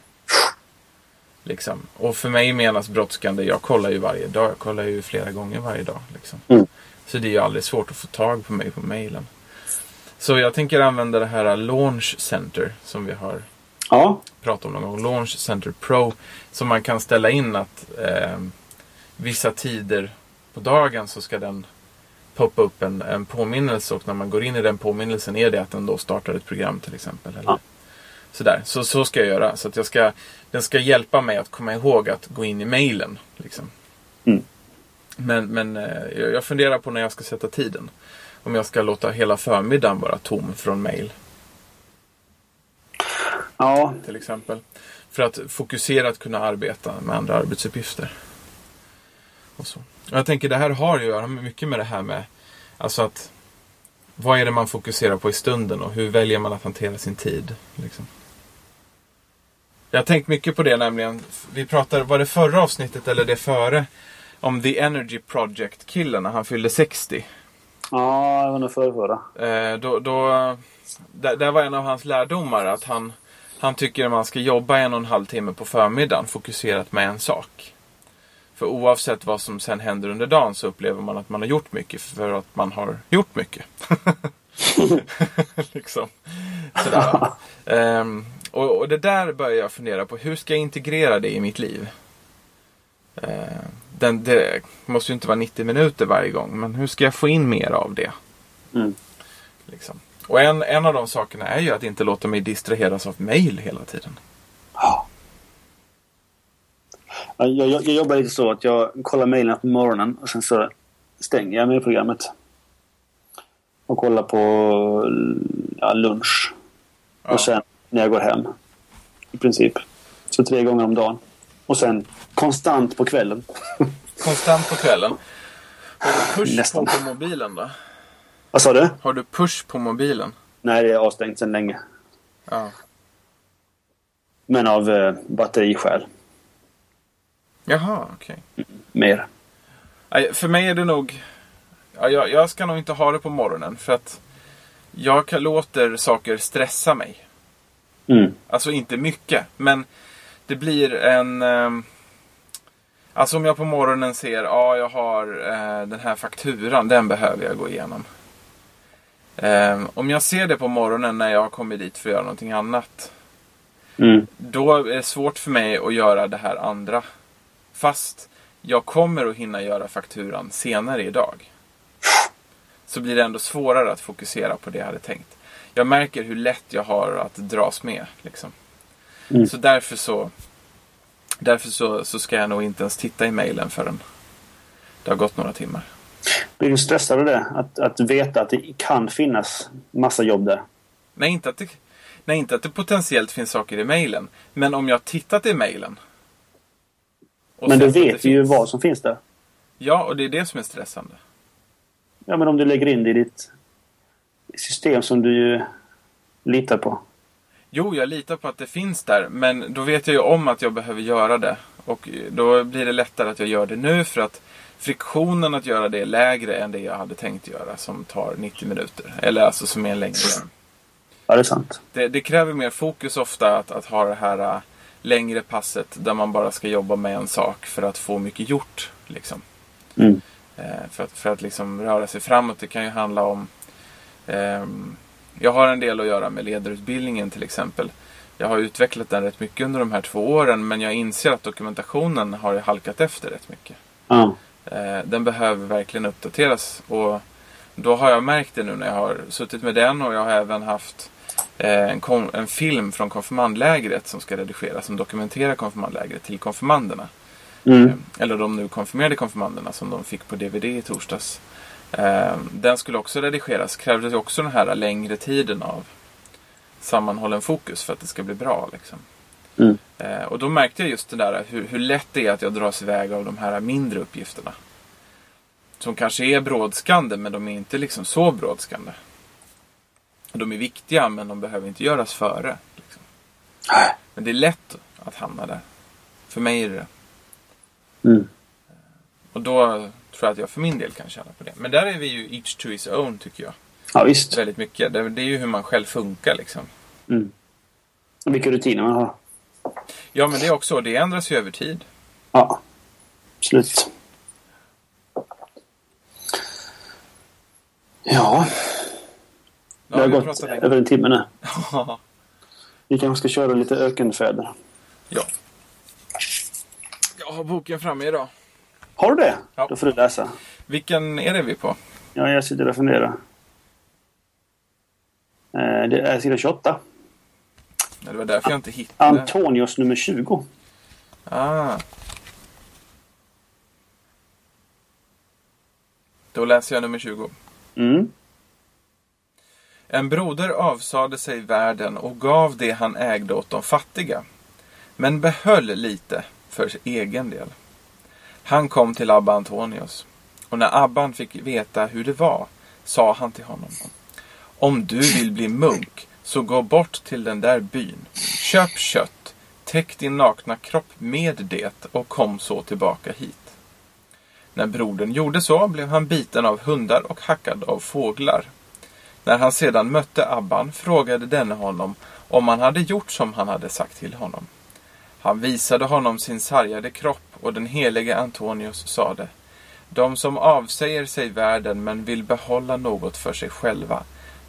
Liksom. Och för mig menas brådskande, jag kollar ju varje dag. Jag kollar ju flera gånger varje dag. Liksom. Mm. Så det är ju aldrig svårt att få tag på mig på mailen. Så jag tänker använda det här Launch Center som vi har Ja. pratat om någon gång. Launch Center Pro. Som man kan ställa in att eh, vissa tider på dagen så ska den poppa upp en, en påminnelse och när man går in i den påminnelsen är det att den då startar ett program till exempel. Eller Ja. sådär. Så, så ska jag göra. Så att jag ska, den ska hjälpa mig att komma ihåg att gå in i mailen. Liksom. Mm. Men, men eh, jag funderar på när jag ska sätta tiden. Om jag ska låta hela förmiddagen vara tom från mail Ja. till exempel. För att fokuserat kunna arbeta med andra arbetsuppgifter. Och så. Jag tänker det här har ju att göra mycket med det här med alltså att vad är det man fokuserar på i stunden och hur väljer man att hantera sin tid? Liksom. Jag har tänkt mycket på det nämligen. Vi pratade, var det förra avsnittet eller det före? Om The Energy Project-killen när han fyllde 60. Ja, det var nog förrförra. Eh, då, då, där, där var en av hans lärdomar att han, han tycker att man ska jobba en och en halv timme på förmiddagen fokuserat med en sak. För oavsett vad som sen händer under dagen så upplever man att man har gjort mycket för att man har gjort mycket. liksom. Sådär. Ehm, och, och det där börjar jag fundera på. Hur ska jag integrera det i mitt liv? Ehm, den, det måste ju inte vara 90 minuter varje gång. Men hur ska jag få in mer av det? Mm. Liksom. Och en, en av de sakerna är ju att inte låta mig distraheras av mail hela tiden. Ja. Ja, Jag, jag, jag jobbar lite så att jag kollar mejlen på morgonen och sen så stänger jag mejlprogrammet. Och kollar på ja, lunch. Ja. Och sen när jag går hem. I princip. Så tre gånger om dagen. Och sen konstant på kvällen. Konstant på kvällen. Har du push Nästan. på, på mobilen då? Vad sa du? Har du push på mobilen? Nej, det är avstängt sedan länge. Ja. Men av eh, batteriskäl. Jaha, okej. Mer. Nej, För mig är det nog... Ja, jag, jag ska nog inte ha det på morgonen för att jag kan, låter saker stressa mig. Mm. Alltså inte mycket, men det blir en... ehm, alltså om jag på morgonen ser, ja jag har eh, den här fakturan, den behöver jag gå igenom. Ehm, om jag ser det på morgonen när jag har kommit dit för att göra någonting annat. Mm. Då är det svårt för mig att göra det här andra. Fast jag kommer att hinna göra fakturan senare idag. Så blir det ändå svårare att fokusera på det jag hade tänkt. Jag märker hur lätt jag har att dras med. Liksom. Mm. Så därför så Därför så, så ska jag nog inte ens titta i mejlen förrän det har gått några timmar. Blir du stressad av det? Att, att veta att det kan finnas massa jobb där? Nej inte, att det, nej, inte att det potentiellt finns saker i mejlen. Men om jag tittat i mejlen. Och Men du vet ju finns- vad som finns där. Ja, och det är det som är stressande. Ja, men om du lägger in det i ditt system som du ju litar på. Jo, jag litar på att det finns där. Men då vet jag ju om att jag behöver göra det. Och då blir det lättare att jag gör det nu för att friktionen att göra det är lägre än det jag hade tänkt göra som tar 90 minuter. Eller alltså som är en längre. Ja, det är sant. Det, det kräver mer fokus ofta att, att ha det här äh, längre passet där man bara ska jobba med en sak för att få mycket gjort. Liksom. Mm. Eh, för att, för att liksom röra sig framåt. Det kan ju handla om... ehm, jag har en del att göra med ledarutbildningen till exempel. Jag har utvecklat den rätt mycket under de här två åren men jag inser att dokumentationen har halkat efter rätt mycket. Ja. Eh, den behöver verkligen uppdateras. Och då har jag märkt det nu när jag har suttit med den och jag har även haft eh, en, kon- en film från konfirmandlägret som ska redigeras som dokumenterar konfirmandlägret till konfirmanderna. Mm. Eh, Eller de nu konfirmerade konfirmanderna som de fick på DVD i torsdags. Eh, Den skulle också redigeras. Krävdes också den här längre tiden av sammanhållen fokus för att det ska bli bra. Liksom. Mm. Eh, Och då märkte jag just det där hur, hur lätt det är att jag dras iväg av de här mindre uppgifterna. Som kanske är brådskande men de är inte liksom så brådskande. De är viktiga men de behöver inte göras före. Liksom. Men det är lätt att hamna där. För mig är det. Mm. Och då tror jag att jag för min del kan känna på det. Men där är vi ju each to his own tycker jag. Ja, visst. Väldigt mycket. Det, det är ju hur man själv funkar liksom. Mm. Och Vilka rutiner man har. Ja men det är också, det ändras ju över tid. Ja, absolut. Ja, Ja, det har gått över en timme nu. Ja. Vi kanske ska köra lite ökenfäder. ja. Jag har boken framme idag. Har du det? Ja. Då får du läsa. Vilken är det vi på? Ja, jag sitter och funderar. Eh, Det är sida 28. Det var därför jag inte hittade. Antonios nummer 20. Ah. Då läser jag nummer 20. Mm. En broder avsade sig världen och gav det han ägde åt de fattiga, men behöll lite för sin egen del. Han kom till Abba Antonius, och när Abban fick veta hur det var, sa han till honom. Om du vill bli munk, så gå bort till den där byn. Köp kött, täck din nakna kropp med det och kom så tillbaka hit. När brodern gjorde så blev han biten av hundar och hackad av fåglar. När han sedan mötte Abban frågade denne honom om han hade gjort som han hade sagt till honom. Han visade honom sin sargade kropp och den helige Antonius sade De som avsäger sig världen men vill behålla något för sig själva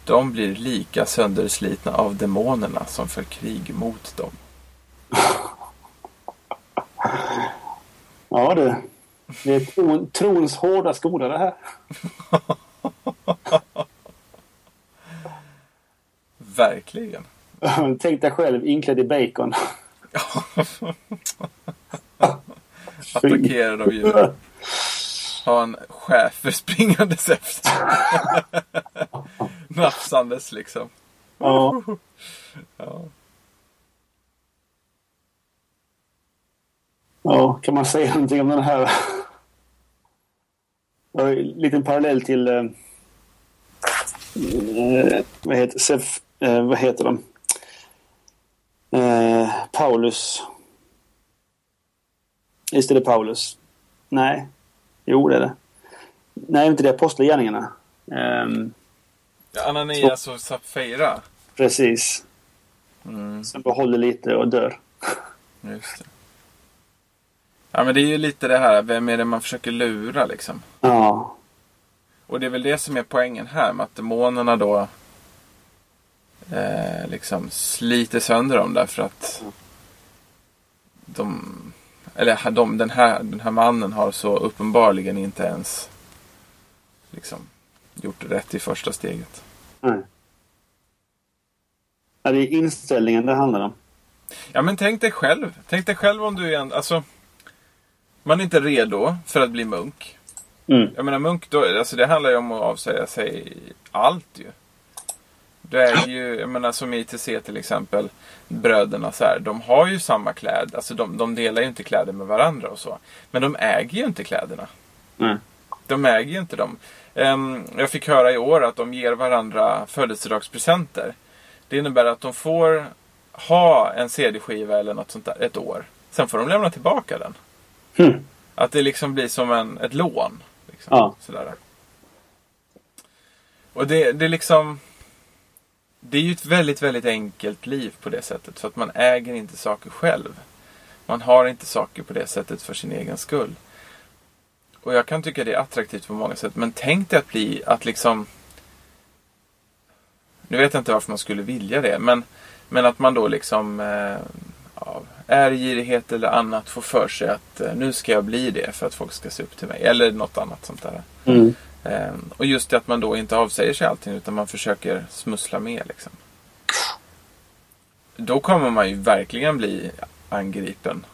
de blir lika sönderslitna av demonerna som för krig mot dem. Ja du. Det är tron, trons hårda skola det här. Verkligen. Tänk dig själv inklädd i bacon. Attackerad av djur. Ha en schäfer springandes efter. Nafsandes liksom. Ja. Ja. ja, kan man säga någonting om den här? Det en liten parallell till eh, eh, vad heter, Sef, eh, vad heter de? Eh, Paulus. Just det, det är Paulus. Nej. Jo, det är det. Nej, inte det. Apostlagärningarna. Um, Ja, Ananias och Sapfira. precis. Mm, Som behåller lite och dör. just det. Ja, men det är ju lite det här, vem är det man försöker lura liksom? Ja. Och det är väl det som är poängen här med att demonerna då eh, liksom sliter sönder dem därför att de, eller de, den, här, den här mannen har så uppenbarligen inte ens liksom gjort rätt i första steget. Nej. Ja, det är inställningen det handlar om. Ja men tänk dig själv. Tänk dig själv om du är en, alltså man är inte redo för att bli munk. Mm. Jag menar munk, då, alltså det handlar ju om att avsäga sig allt ju. Du är ju, jag menar som i ITC till exempel, bröderna så här, de har ju samma kläder, alltså de, de delar ju inte kläder med varandra och så. Men de äger ju inte kläderna. Nej. De äger ju inte dem. Ehm, jag fick höra i år att de ger varandra födelsedagspresenter. Det innebär att de får ha en CD-skiva eller något sånt där ett år. Sen får de lämna tillbaka den. Hm. Att det liksom blir som en, ett lån. Liksom, Ja. sådär. Och det, det är liksom... Det är ju ett väldigt, väldigt enkelt liv på det sättet. För att man äger inte saker själv. Man har inte saker på det sättet för sin egen skull. Och jag kan tycka det är attraktivt på många sätt. Men tänk dig att bli, att liksom... Nu vet jag inte varför man skulle vilja det. Men, men att man då liksom... Eh, av ärgirighet eller annat får för sig att eh, nu ska jag bli det för att folk ska se upp till mig. Eller något annat sånt där. Mm. Eh, och just det att man då inte avsäger sig allting utan man försöker smussla med. Liksom. Då kommer man ju verkligen bli angripen.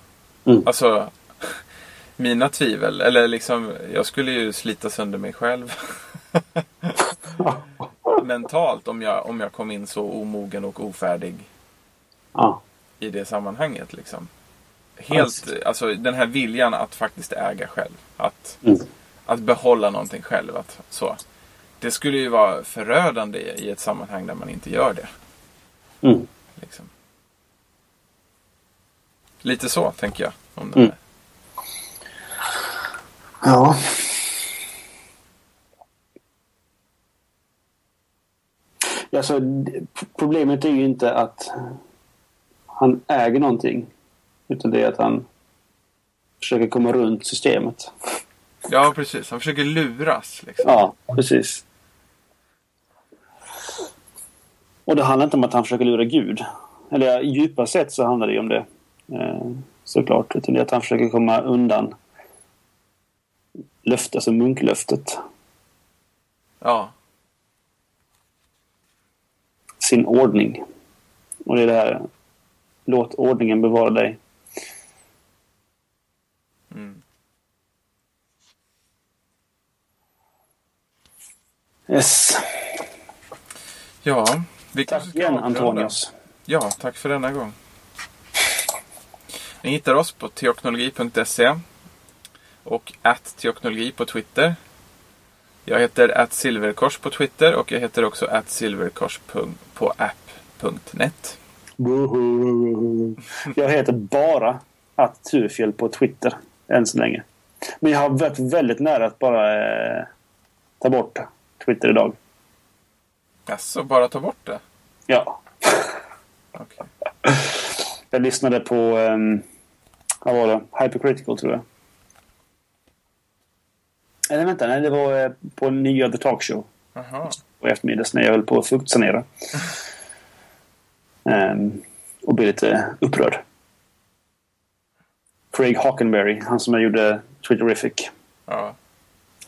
Mm. Alltså, mina tvivel, eller liksom, jag skulle ju slita sönder mig själv. Mentalt om jag, om jag kom in så omogen och ofärdig Ja. i det sammanhanget. Liksom. Helt, alltså den här viljan att faktiskt äga själv. Att, Mm. Att behålla någonting själv. Att, så. Det skulle ju vara förödande i ett sammanhang där man inte gör det. Mm. Liksom. Lite så tänker jag. Om den Mm. här. Ja. Alltså, problemet är ju inte att han äger någonting. Utan det är att han försöker komma runt systemet. Ja, precis. Han försöker luras. Liksom. Ja, precis. Och det handlar inte om att han försöker lura Gud. Eller djupast sett så handlar det ju om det. Eh, såklart. Utan det är att han försöker komma undan löftet, alltså munklöftet. Ja. Sin ordning. Och det är det här. Låt ordningen bevara dig. Mm. Yes. Ja, vi Tack kanske igen. Antonius. Ja, tack för denna gång. Ni hittar oss på teoknologi.se och att teoknologi på Twitter. Jag heter att silverkors på Twitter och jag heter också att silverkors på app.net. Jag heter bara att Turfjäll på Twitter. Än så länge. Men jag har varit väldigt nära att bara eh, ta bort Twitter idag. Jaså, bara ta bort det? Ja. Okej. Jag lyssnade på... Um, vad var det? Hypercritical, tror jag. Eller vänta, nej, det var eh, på nya The Talk Show. På eftermiddags när jag höll på att fuktsanera. um, och blev lite upprörd. Craig Hockenberry, han som jag gjorde Twitterific, Ja.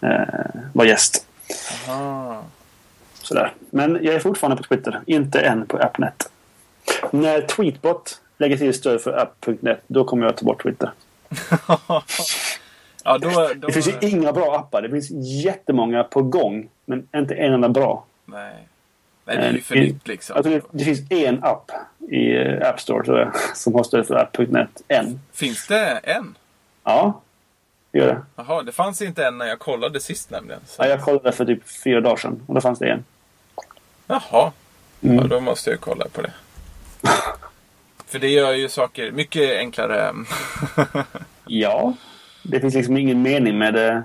eh, var gäst. Aha. Sådär. Men jag är fortfarande på Twitter, inte än på appnet. När Tweetbot lägger till stöd för app.net, då kommer jag ta bort Twitter. ja, då... då... Det finns ju inga bra appar. Det finns jättemånga på gång, men inte en enda bra. Nej. Nej, det är ju för det- nytt liksom. Tror det, det finns en app i App Store, tror jag, som har stöd för app.net. En. Finns det en? Ja, det gör det. Jaha, det fanns inte en när jag kollade sist nämligen. Så... Ja, jag kollade för typ fyra dagar sedan och då fanns det en. Jaha. Mm. Ja, då måste jag kolla på det. För det gör ju saker mycket enklare. Ja, det finns liksom ingen mening med, det-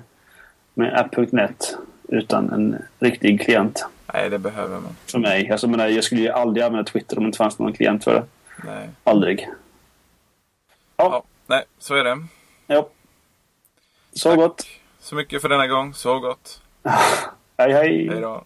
med app.net utan en riktig klient. Nej, det behöver man. För mig. Alltså, menar, jag skulle ju aldrig använda Twitter om det inte fanns någon klient för det. Nej. Aldrig. Ja, nej, så är det. Ja. Så Tack. gott. Så mycket för denna gång. Så gott. Hej hej. Hej då.